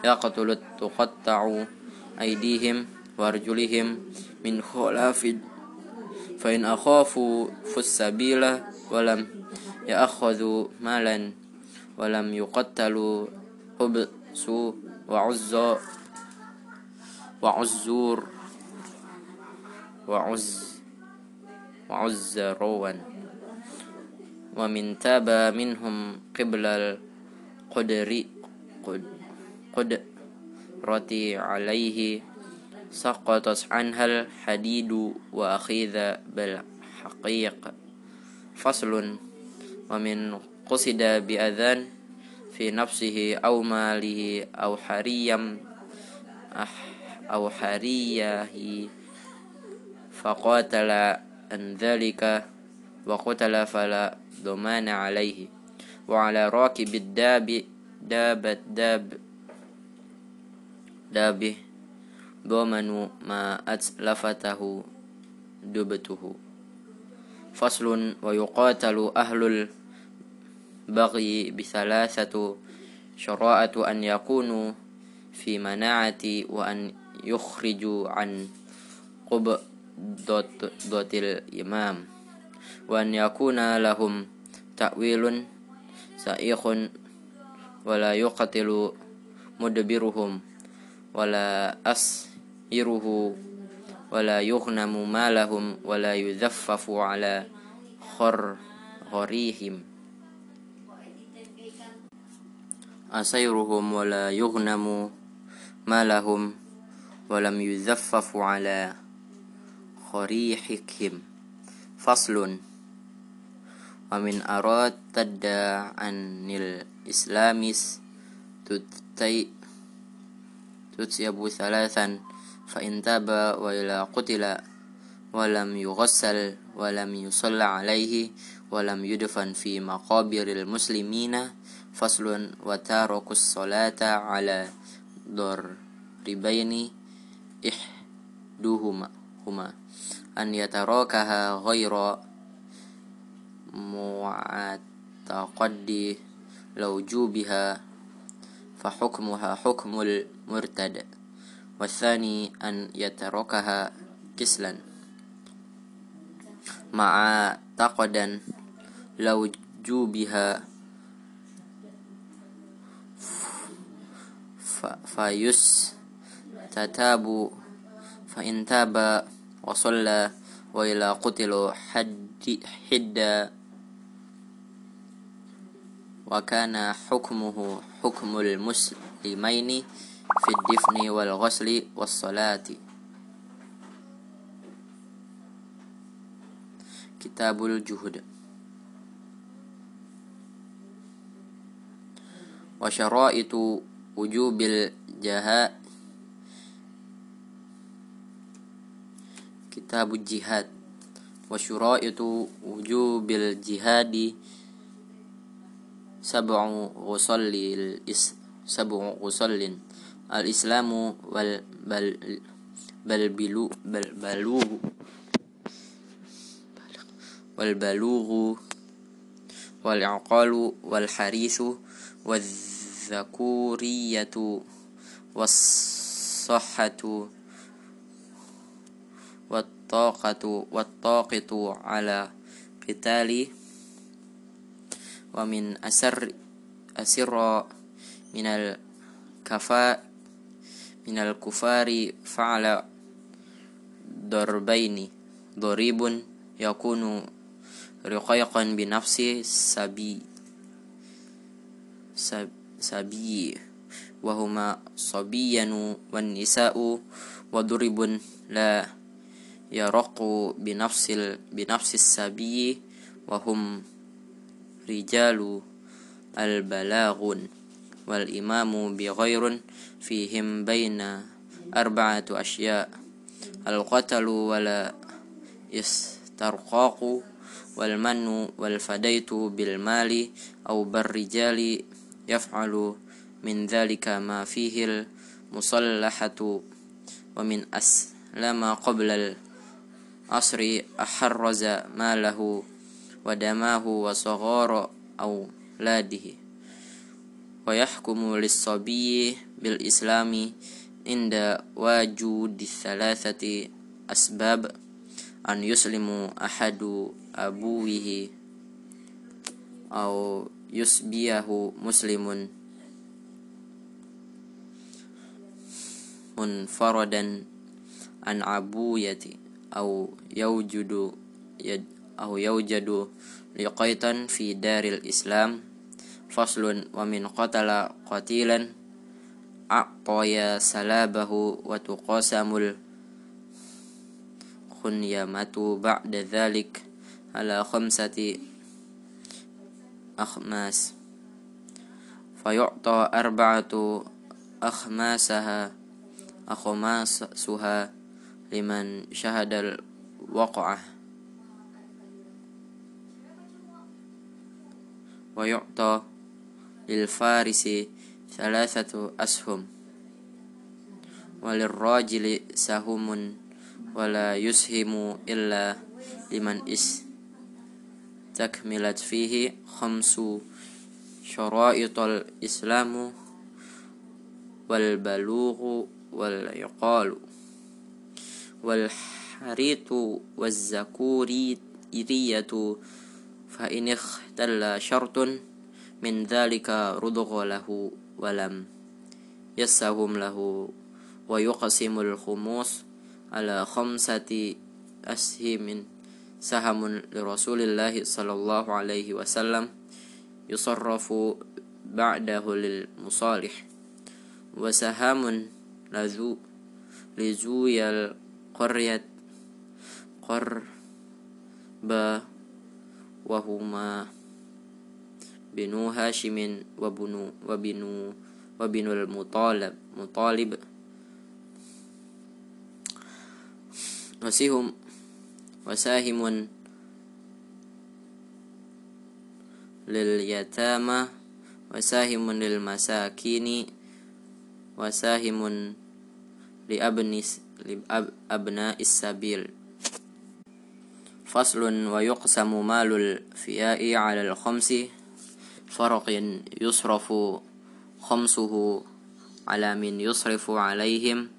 يقتلوا تقطع أيديهم وأرجلهم من خلاف فإن أخافوا فالسبيل ولم يأخذوا مالا ولم يقتلوا حبسوا وعز وعزور وعز وعزروا. ومن تاب منهم قبل القدر قدرة عليه سقطت عنها الحديد وأخذ بالحقيق. فصل. ومن قصد بأذان في نفسه أو ماله أو حريم أو حريه فقاتل عن ذلك وقتل فلا ضمان عليه. وعلى راكب الداب داب داب دابه ضمن ما أتلفته دبته فصل ويقاتل أهل البغي بثلاثة شراءة أن يكونوا في مناعة وأن يخرجوا عن قبضة الإمام وأن يكون لهم تأويل سائخ ولا يقتل مدبرهم ولا أسيره ولا يغنم مالهم ولا يذفف على خر غريهم أسيرهم ولا يغنم مالهم ولم يذفف على خريحهم فصل. ومن أراد تدى عن الإسلام تتيب ثلاثا فإن تاب وإلى قتل ولم يغسل ولم يصلى عليه ولم يدفن في مقابر المسلمين فصل وتارك الصلاة على ضربين إحدهما هما. أن يتراكها غير معتقد لوجوبها فحكمها حكم المرتد والثاني أن يتركها كسلا. مع تقدا لوجوبها فيس تتاب فإن تاب وصلى وإلى قتل حد حد وكان حكمه حكم المسلمين في الدفن والغسل والصلاة كتاب الجهد وشرائط وجوب الجهاد كتاب الجهاد وشرائط وجوب الجهاد سبع غسل سبع غسل الإسلام والبلوغ والبلوغ والعقال والحريث والذ الذكورية والصحة والطاقة والطاقة على قتال ومن أسر أسر من الكفاء من الكفار فعل ضربين. ضريب يكون رقيقا بنفس السبي سبي وهما صبيا والنساء وضرب لا يرق بنفس بنفس السبي وهم رجال البلاغ والإمام بغير فيهم بين أربعة أشياء القتل ولا استرقاق والمن والفديت بالمال أو بالرجال يفعل من ذلك ما فيه المصلحة ومن أسلم قبل العصر أحرز ماله ودماه وصغار أولاده. ويحكم للصبي بالإسلام عند وجود الثلاثة أسباب. أن يسلم أحد أبوه أو يسبيه مسلم. منفردا عن عبوية أو يوجد أو يوجد لقيتا في دار الإسلام فصل ومن قتل قتيلا أعطي سلابه وتقاسم الخنيمة بعد ذلك على خمسة أخماس فيعطى أربعة أخماسها أخماسها لمن شهد الوقعة ويعطى للفارس ثلاثة أسهم وللراجل سهم ولا يسهم إلا لمن استكملت فيه خمس شرائط الإسلام والبلوغ والعقال والحريط والزكورية فإن اختل شرط من ذلك رضغ له ولم يسهم له ويقسم الخموس على خمسة أسهم سهم لرسول الله صلى الله عليه وسلم يصرف بعده للمصالح وسهام لذو لزوي القرية قرب wahuma binu Hashimin wa bunu wa binu wa binul Mutalib Mutalib. Wasihum wasahimun lil yatama wasahimun lil masakini wasahimun li abnis li ab, abna is sabil. فصل ويقسم مال الفياء على الخمس فرق يصرف خمسه على من يصرف عليهم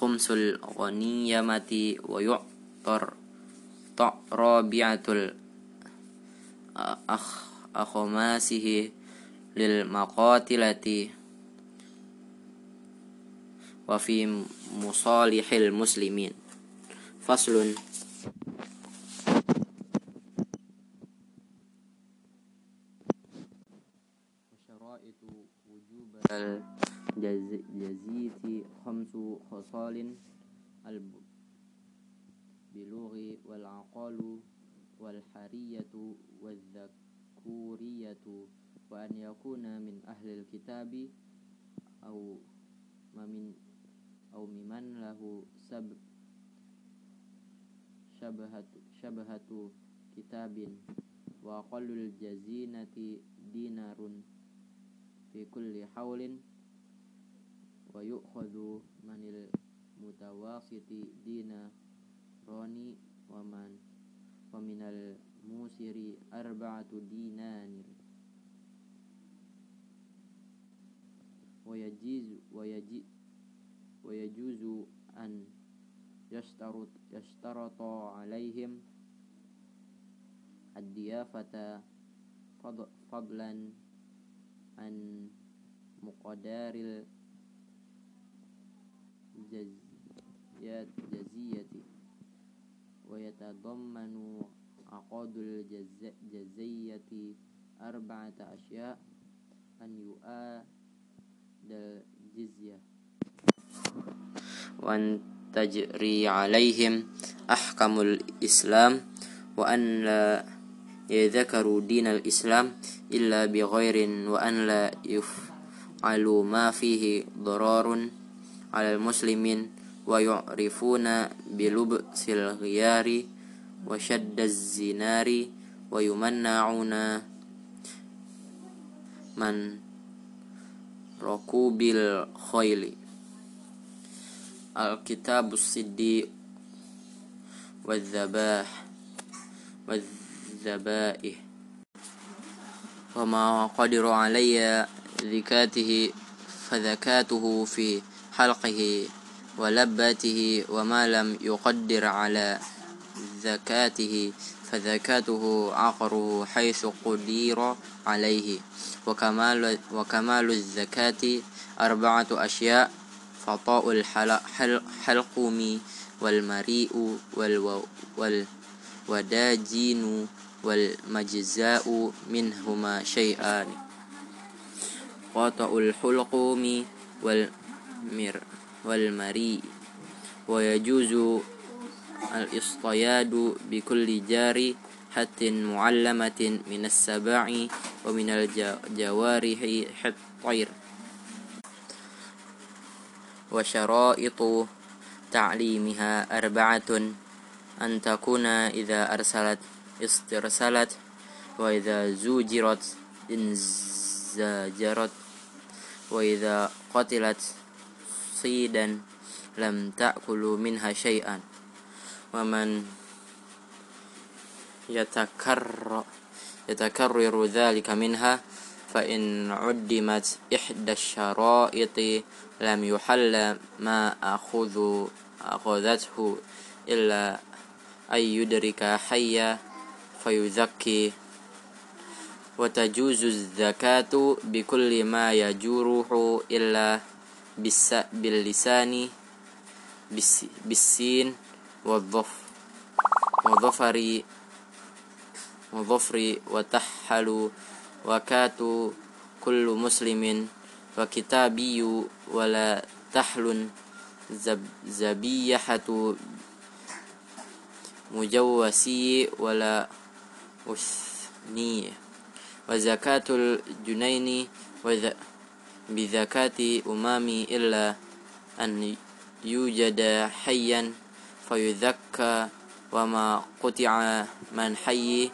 خمس الغنيمة ويعطر رابعة أخماسه للمقاتلة. وفي مصالح المسلمين. فصل وشرائط وجوب الجزية خمس خصال البلوغ والعقال والحرية والذكورية وأن يكون من أهل الكتاب أو من أو ممن له سب شبهة, شبهة كتاب وأقل الجزينة دينار. في كل حول ويؤخذ من المتواسط ديناران ومن ومن الموسر أربعة دينار ويجيز ويجي ويجوز أن يشترط يشترط عليهم الضيافة فضلا عن مقدار الجزية ويتضمن عقد الجزية أربعة أشياء أن يؤاد الجزية. وأن تجري عليهم أحكام الإسلام. وأن لا يذكروا دين الإسلام إلا بغير وأن لا يفعلوا ما فيه ضرار على المسلمين ويعرفون بلبس الغيار وشد الزنار ويمنعون من ركوب الخيل. الكتاب الصدي والذباح والذبائح وما قدر علي ذكاته فذكاته في حلقه ولبته وما لم يقدر على زكاته فزكاته عقره حيث قدير عليه. وكمال, وكمال الزكاة أربعة أشياء فطاء الحلقوم والمريء والوداجين والمجزاء منهما شيئان. قطع الحلقوم والمر والمريء ويجوز الاصطياد بكل جار حتى معلمة من السباع ومن الجوارح الطير وشرائط تعليمها أربعة أن تكون إذا أرسلت استرسلت وإذا زوجرت انزجرت وإذا قتلت صيدا لم تأكل منها شيئا. ومن يتكرر يتكرر ذلك منها فإن عدمت إحدى الشرائط لم يحل ما أخذ أخذته إلا أن يدرك حيا فيزكي وتجوز الزكاة بكل ما يجوره إلا باللسان بالسين والظفر وظفر وتحل وكات كل مسلم وكتابي ولا تحل زبيحة مجوسي ولا أثني وزكاة الجنين بزكاة أمامي إلا أن يوجد حيا فيذكى وما قطع من حي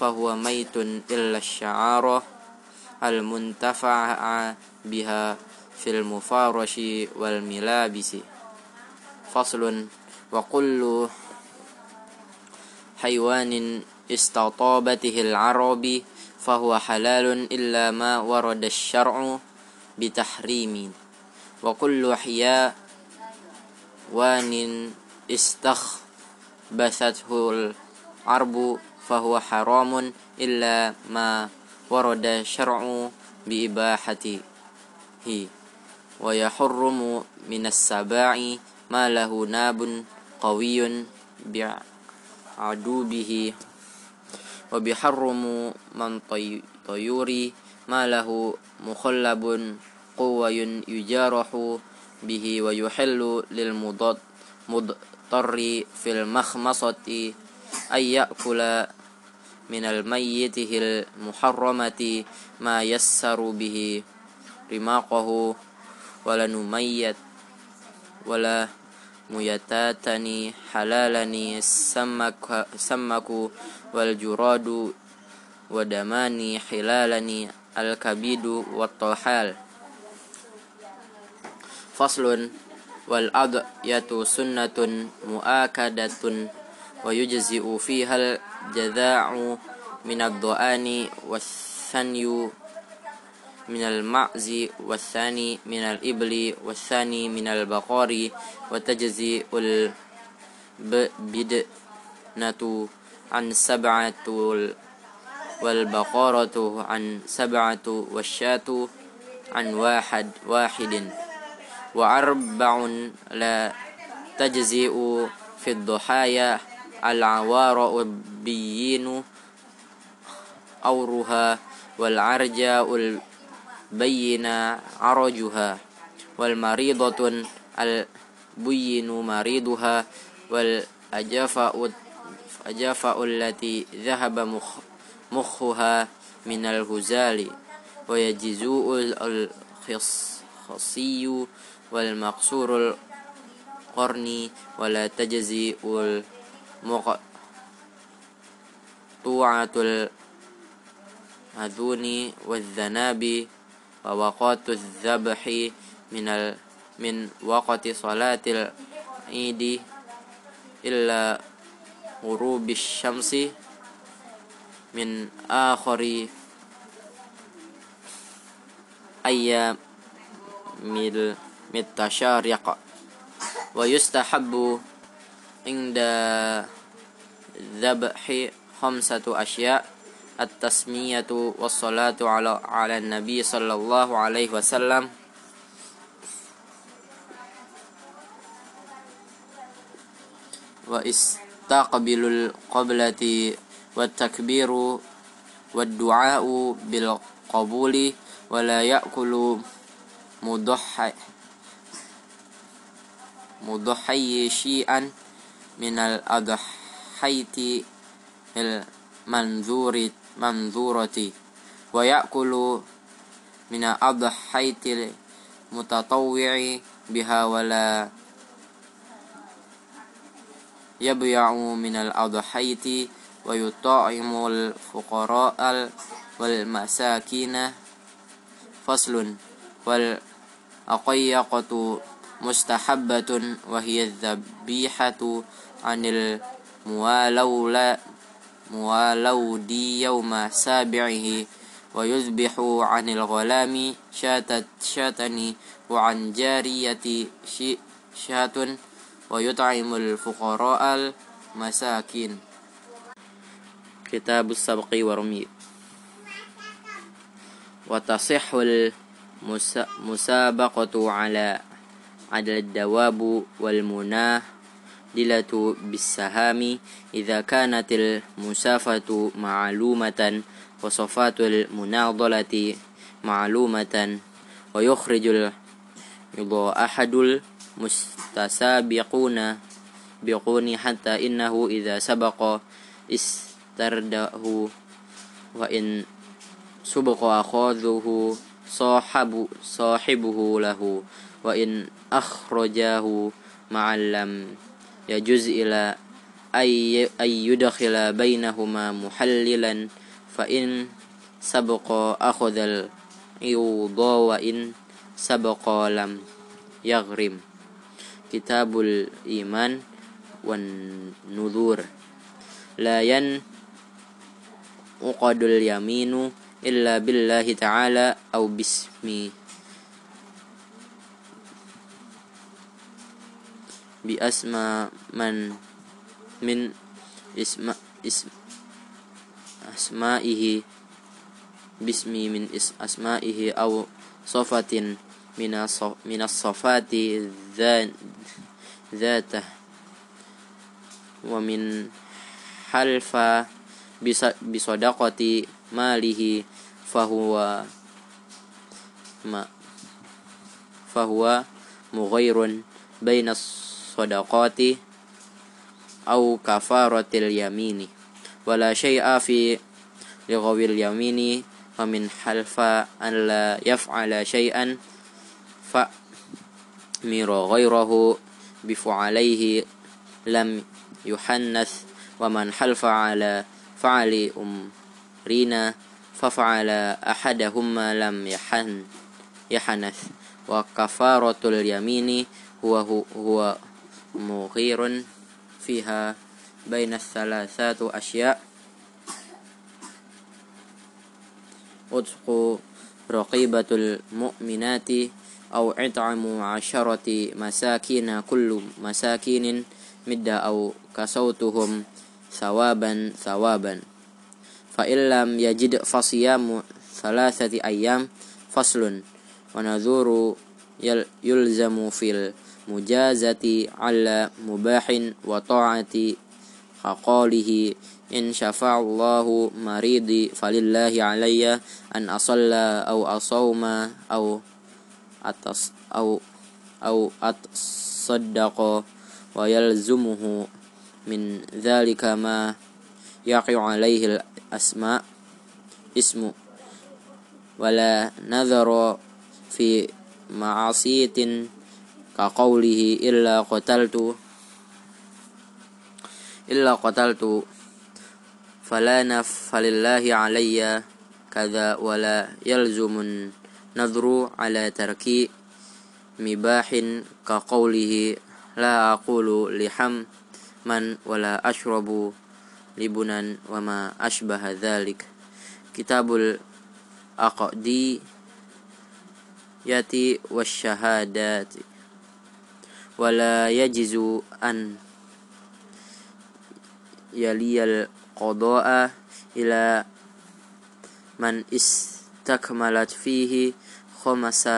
فهو ميت إلا الشعار المنتفع بها في المفارش والملابس. فصل وكل حيوان استطابته العرب فهو حلال إلا ما ورد الشرع بتحريم. وكل حيوان استخبثته العرب فهو حرام إلا ما ورد الشرع بإباحته. ويحرم من السباع ما له ناب قوي بعدوبه وبيحرم من طيور ما له مخلب قوي يجارح به ويحل للمضطر في المخمصة أن يأكل من الميت المحرمة ما يسر به رماقه ولا نميت ولا ميتاتني حلالني السمك, السمك والجراد ودماني حلالني الكبيد والطحال. فصل والأضية سنة مؤكدة ويجزئ فيها الجذاع من الضآن والثني من المعز والثاني من الإبل والثاني من البقر وتجزي البدنة عن سبعة والبقرة عن سبعة والشاة عن واحد واحد. وأربع لا تجزئ في الضحايا العوار البين أورها والعرجاء البين عرجها والمريضة البين مريضها والأجفاء أجفاء التي ذهب مخ مخها من الهزال ويجزوء الخصي والمقصور القرن ولا تجزي المقطوعة الأذون والذناب ووقات الذبح من من وقت صلاة العيد إلا غروب الشمس من آخر أيام التشارق ويستحب عند ذبح خمسة أشياء التسمية والصلاة على على النبي صلى الله عليه وسلم. واستقبل القبلة والتكبير والدعاء بالقبول ولا يأكل مضحي مضحي شيئا من الأضحية المنذور منذورة ويأكل من الأضحية المتطوع بها ولا يبيع من الأضحية ويطعم الفقراء والمساكين. فصل. والأقيقة مستحبة وهي الذبيحة عن الموالولة موالودي يوم سابعه ويذبح عن الغلام شاة شاتني وعن جارية شاة. ويطعم الفقراء المساكين. كتاب السبق ورمي. وتصح المسابقة على على الدواب والمنادلة بالسهام. إذا كانت المسافة معلومة وصفات المناضلة معلومة ويخرج أحد المستسابقون بقون حتى إنه إذا سبق استرده وإن سبق أخذه صاحب صاحبه له وإن أخرجاه معا لم يجوز إلى أن يدخل بينهما محللا فإن سبق أخذ العوض وإن سبق لم يغرم. كتاب الإيمان والنذور لا ينقض اليمين إلا بالله تعالى أو باسم بأسماء من من اسم اسم أسمائه باسم من أسمائه أو صفة من من الصفات ذاته ومن حلف بصدقة ماله فهو ما فهو مغير بين الصدقات أو كفارة اليمين. ولا شيء في لغو اليمين ومن حلف أن لا يفعل شيئا فمر غيره بفعليه لم يحنث ومن حلف على فعل أمرنا ففعل أحدهما لم يحن يحنث. وكفارة اليمين هو هو مغير فيها بين الثلاثات أشياء. أتق رقيبة المؤمنات أو إطعام عشرة مساكين كل مساكين مدة أو كسوتهم ثوابا ثوابا. فإن لم يجد فصيام ثلاثة أيام فصل. ونذور يلزم في المجازة على مباح وطاعة كقوله إن شفع الله مريضي فلله علي أن أصلى أو أصوم أو أتص أو أو أتصدق ويلزمه من ذلك ما يقع عليه الأسماء اسم ولا نذر في معصية كقوله إلا قتلت إلا قتلت فلا نف فلله علي كذا ولا يلزم النذر على ترك مباح كقوله لا أقول لحم من ولا أشرب لبنا وما أشبه ذلك كتاب الأقدي ياتي والشهادات ولا يجز أن يلي القضاء إلى من استكملت فيه خمس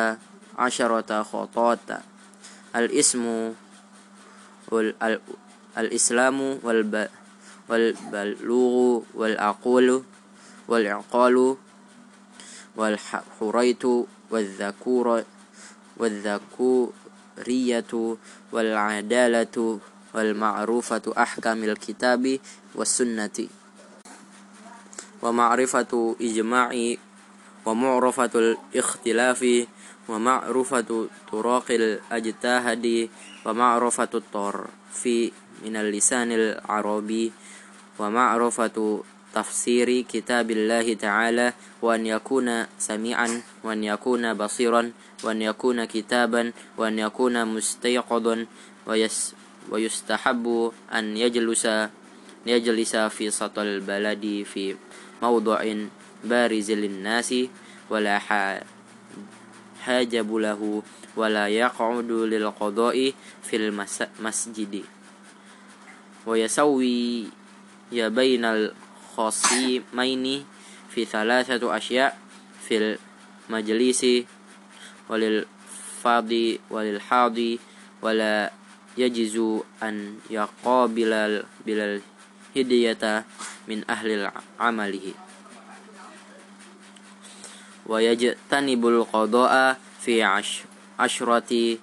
عشرة خطوات. الإسم الإسلام والبلوغ والعقول والعقال والحريت والذكور والذكورية والعدالة والمعروفة أحكام الكتاب والسنة. ومعرفة إجماع ومعرفة الاختلاف ومعرفة طرق الأجتهاد ومعرفة الطرف من اللسان العربي ومعرفة تفسير كتاب الله تعالى وأن يكون سميعا وأن يكون بصيرا وأن يكون كتابا وأن يكون مستيقظا ويستحب أن يجلس يجلس في سطح البلد في موضع بارز للناس ولا حاجب له ولا يقعد للقضاء في المسجد ويسوي بين الخصيمين في ثلاثة أشياء في المجلس وللفاضي وللحاضي ولا يجوز أن يقابل بالهدية من أهل عمله ويجتنب القضاء في عشرة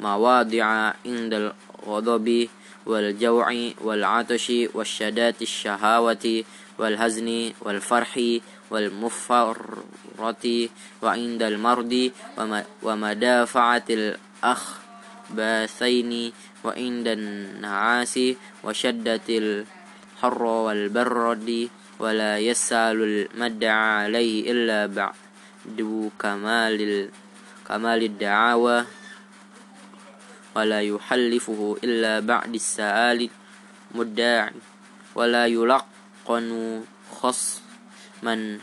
مواضع عند الغضب والجوع والعطش والشدات الشهوة والهزن والفرح والمفرط وعند المرض ومدافعة الأخباثين وعند النعاس وشدة الحر والبرد ولا يسأل المدعى عليه إلا بعد du kamalil kamalid da'awa wala yuhallifuhu illa ba'di sa'ali mudda'i wala yulaqqanu khas man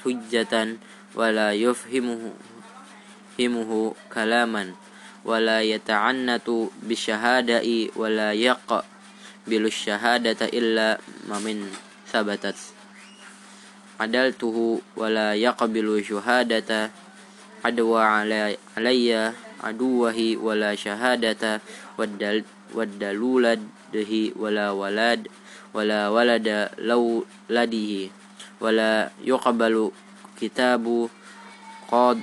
hujjatan wala yufhimuhu himuhu kalaman wala yata'annatu bisyahadai wala yaqa bilus syahadata illa mamin sabatat إلا من ثبتت عدلته ولا يقبل شهادة عدوى علي عدوه ولا شهادة والدلولده ولا ولد ولا ولد لو لده ولا يقبل كتاب قاد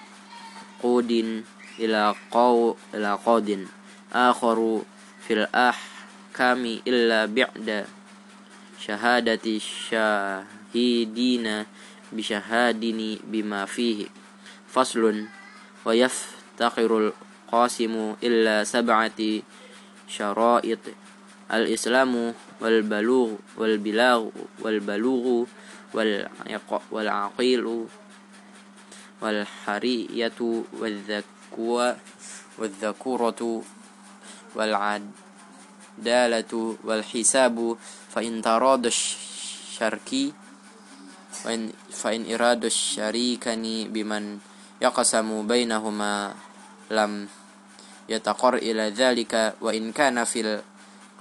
قود إلى قو إلى قاد آخر في الأحكام إلا بعد شهادة الشاهدين بشهادني بما فيه فصل ويفتقر القاسم إلا سبعة شرائط الإسلام والبلوغ والبلاغ والبلوغ والعقيل والحرية والذكوة والذكورة والعدالة والحساب فإن تراد الشركي فإن, فإن إراد الشريكني بمن يقسم بينهما لم يتقر إلى ذلك وإن كان في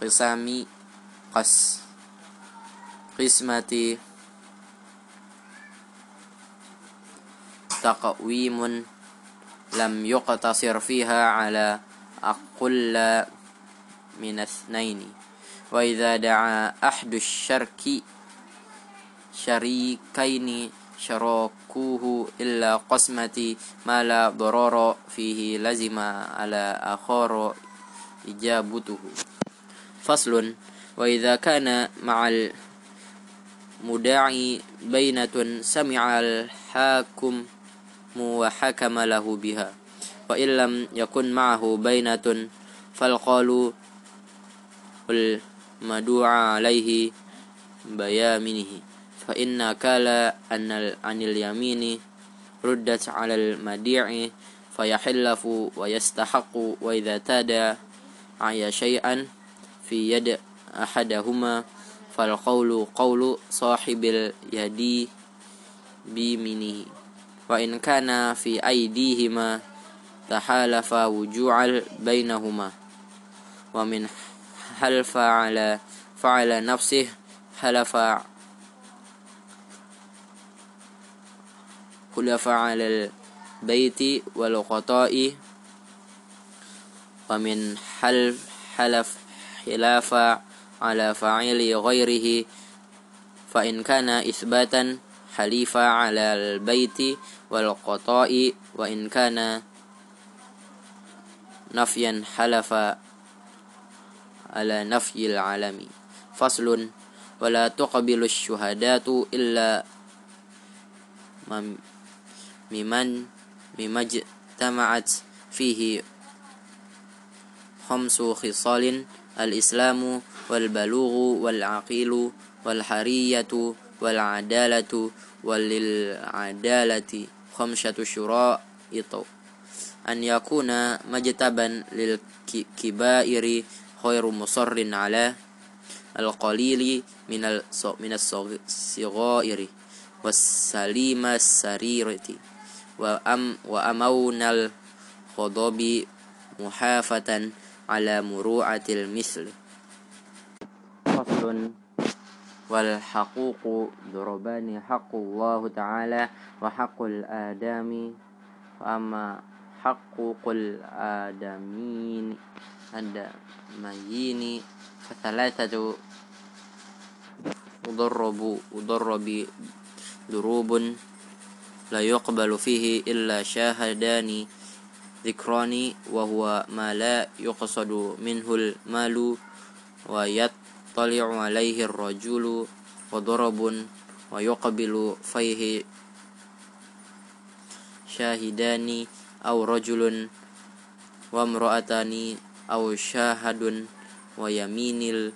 القسام قس قسمة تقويم لم يقتصر فيها على أقل من اثنين. وإذا دعا أحد الشرك شريكين شراكوه إلا قسمة ما لا ضرر فيه لزم على آخر إجابته. فصل. وإذا كان مع المدعي بينة سمع الحاكم وحكم له بها. وإن لم يكن معه بينة فالقال المدعى عليه بيامنه. فإن كال أن عن اليمين ردت على المديع فيحلف ويستحق وإذا تاد عي شيئا في يد أحدهما فالقول قول صاحب اليد بيمنه وإن كان في أيديهما تحالف وجوع بينهما. ومن حلف على فعل نفسه حلف حلف على البيت والغطاء ومن حلف حلف خلاف على فاعل غيره فإن كان إثباتا حليف على البيت والقطاء وإن كان نفيا حلف على نفي العالم فصل ولا تقبل الشهادات إلا ممن مما اجتمعت فيه خمس خصال الإسلام والبلوغ والعقيل والحرية والعدالة وللعدالة خمسة شرائط أن يكون مجتبا للكبائر غير مصر على القليل من من الصغائر والسليم السريرة وأم وأمون الغضب محافة على مروءة المثل. فصل. والحقوق ضربان حق الله تعالى وحق الآدم. وأما حقوق الآدمين الآدميين فثلاثة أضرب أضرب ضروب لا يقبل فيه إلا شاهدان ذكران وهو ما لا يقصد منه المال ويطلع عليه الرجل وضرب ويقبل فيه شاهدان أو رجل وامرأتان أو شاهد ويمين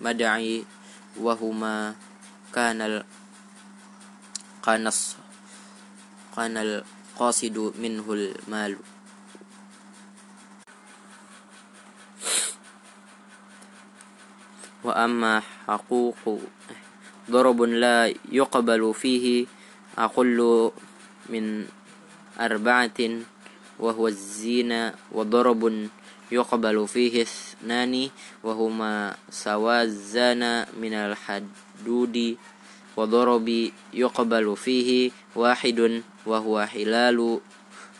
المدعي وهما كان كان كان القاصد منه المال. وأما حقوق ضرب لا يقبل فيه أقل من أربعة وهو الزنا وضرب يقبل فيه اثنان وهما سوازان من الحدود وضرب يقبل فيه واحد وهو حلال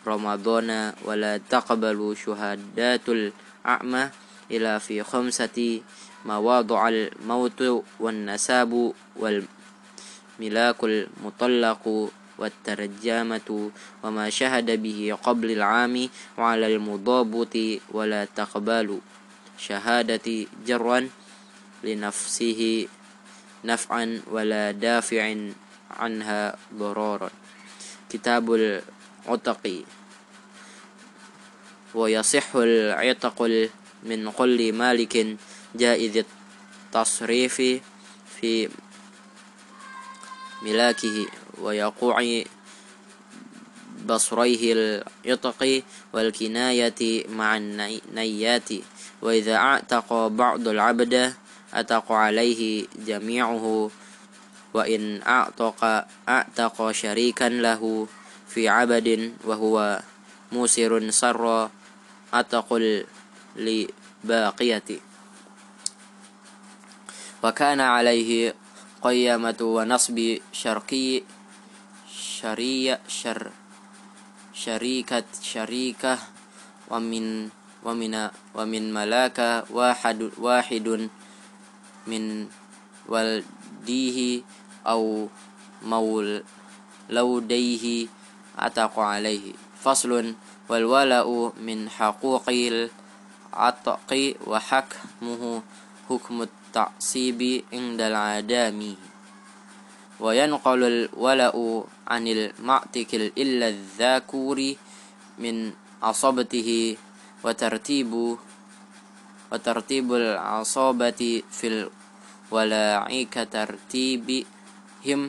رمضان ولا تقبل شهادات الأعمى إلا في خمسة مواضع الموت والنساب والملاك المطلق والترجمة وما شهد به قبل العام وعلى المضابط ولا تقبل شهادة جرا لنفسه نفعا ولا دافع عنها ضرارا كتاب العتق ويصح العتق من كل مالك جائز التصريف في ملاكه ويقوع بصريه العتق والكناية مع النيات. وإذا اعتق بعض العبد أتق عليه جميعه وإن أعتق أعتق شريكا له في عبد وهو موسر سر أتق لباقية. وكان عليه قيامة ونصب شرقي شرية شر شريكة شريكة ومن ومن ومن ملاك واحد واحد من والديه أو مولوديه عتق عليه. فصل والولاء من حقوق العتق وحكمه حكم التعصيب عند العدامي وينقل الولاء عن المعتق إلا الذاكور من عصبته وترتيب وترتيب العصابة في الولاء كترتيبهم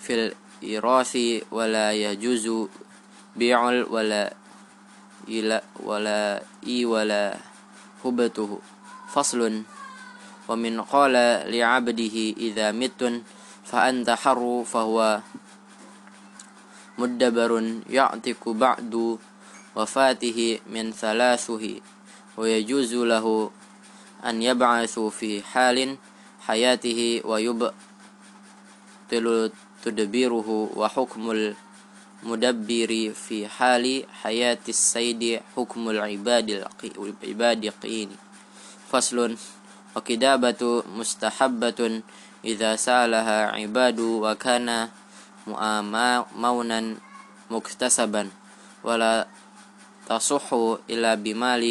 في الإراث ولا يجوز بيع ولا ولا إي ولا هبته. فصل. ومن قال لعبده إذا مت فأنت حر فهو مدبر يعتق بعد وفاته من ثلاثة. ويجوز له أن يبعث في حال حياته ويبطل تدبيره وحكم المدبر في حال حياة السيد حكم العباد العباد قين فصل وكتابة مستحبة إذا سألها عباد وكان مونا مكتسبا. ولا تصح إلا بمال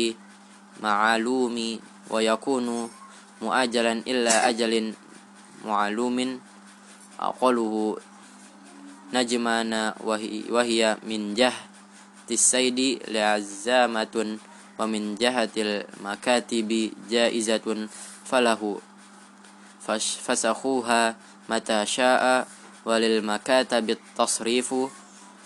معلوم ويكون مؤجلا إلا أجل معلوم أقله نجمان وهي من جهة السيد لعزامة ومن جهة المكاتب جائزة فله فسخوها متى شاء وللمكاتب التصريف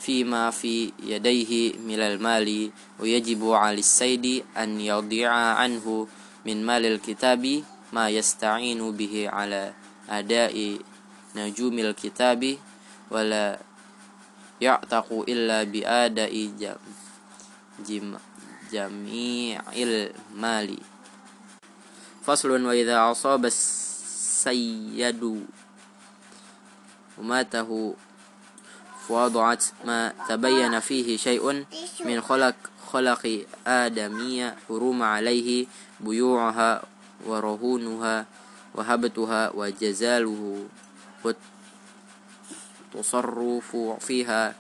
فيما في يديه من المال ويجب على السيد أن يضيع عنه من مال الكتاب ما يستعين به على أداء نجوم الكتاب ولا يعتق إلا بأداء جميع المال فصل وإذا أصاب السيد وماته ووضعت ما تبين فيه شيء من خلق خلق آدمية حروم عليه بيوعها ورهونها وهبتها وجزاله والتصرف فيها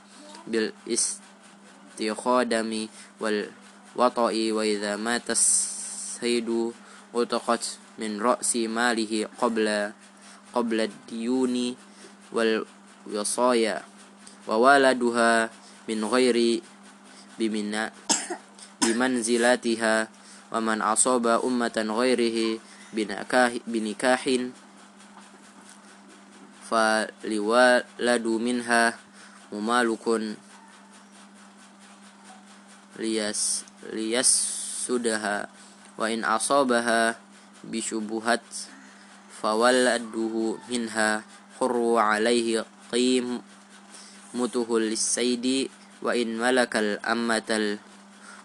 بالاستخدام والوطأ. وإذا مات السيد ألتقت من رأس ماله قبل قبل الديون والوصايا. وولدها من غير بمنزلتها ومن أصاب أمة غيره بنكاح فلولد منها ممالك ليس ليسدها وإن أصابها بشبهات فولده منها حر عليه قيم مته للسيد وإن ملك الأمة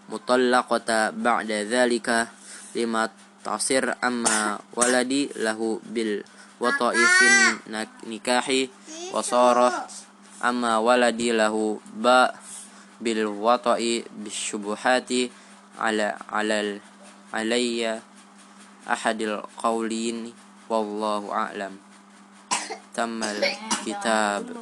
المطلقة بعد ذلك لما تصير أما ولدي له بالوطأ في النكاح وصار أما ولدي له باء بالوطأ بالشبهات على على علي أحد القولين والله أعلم. تم الكتاب.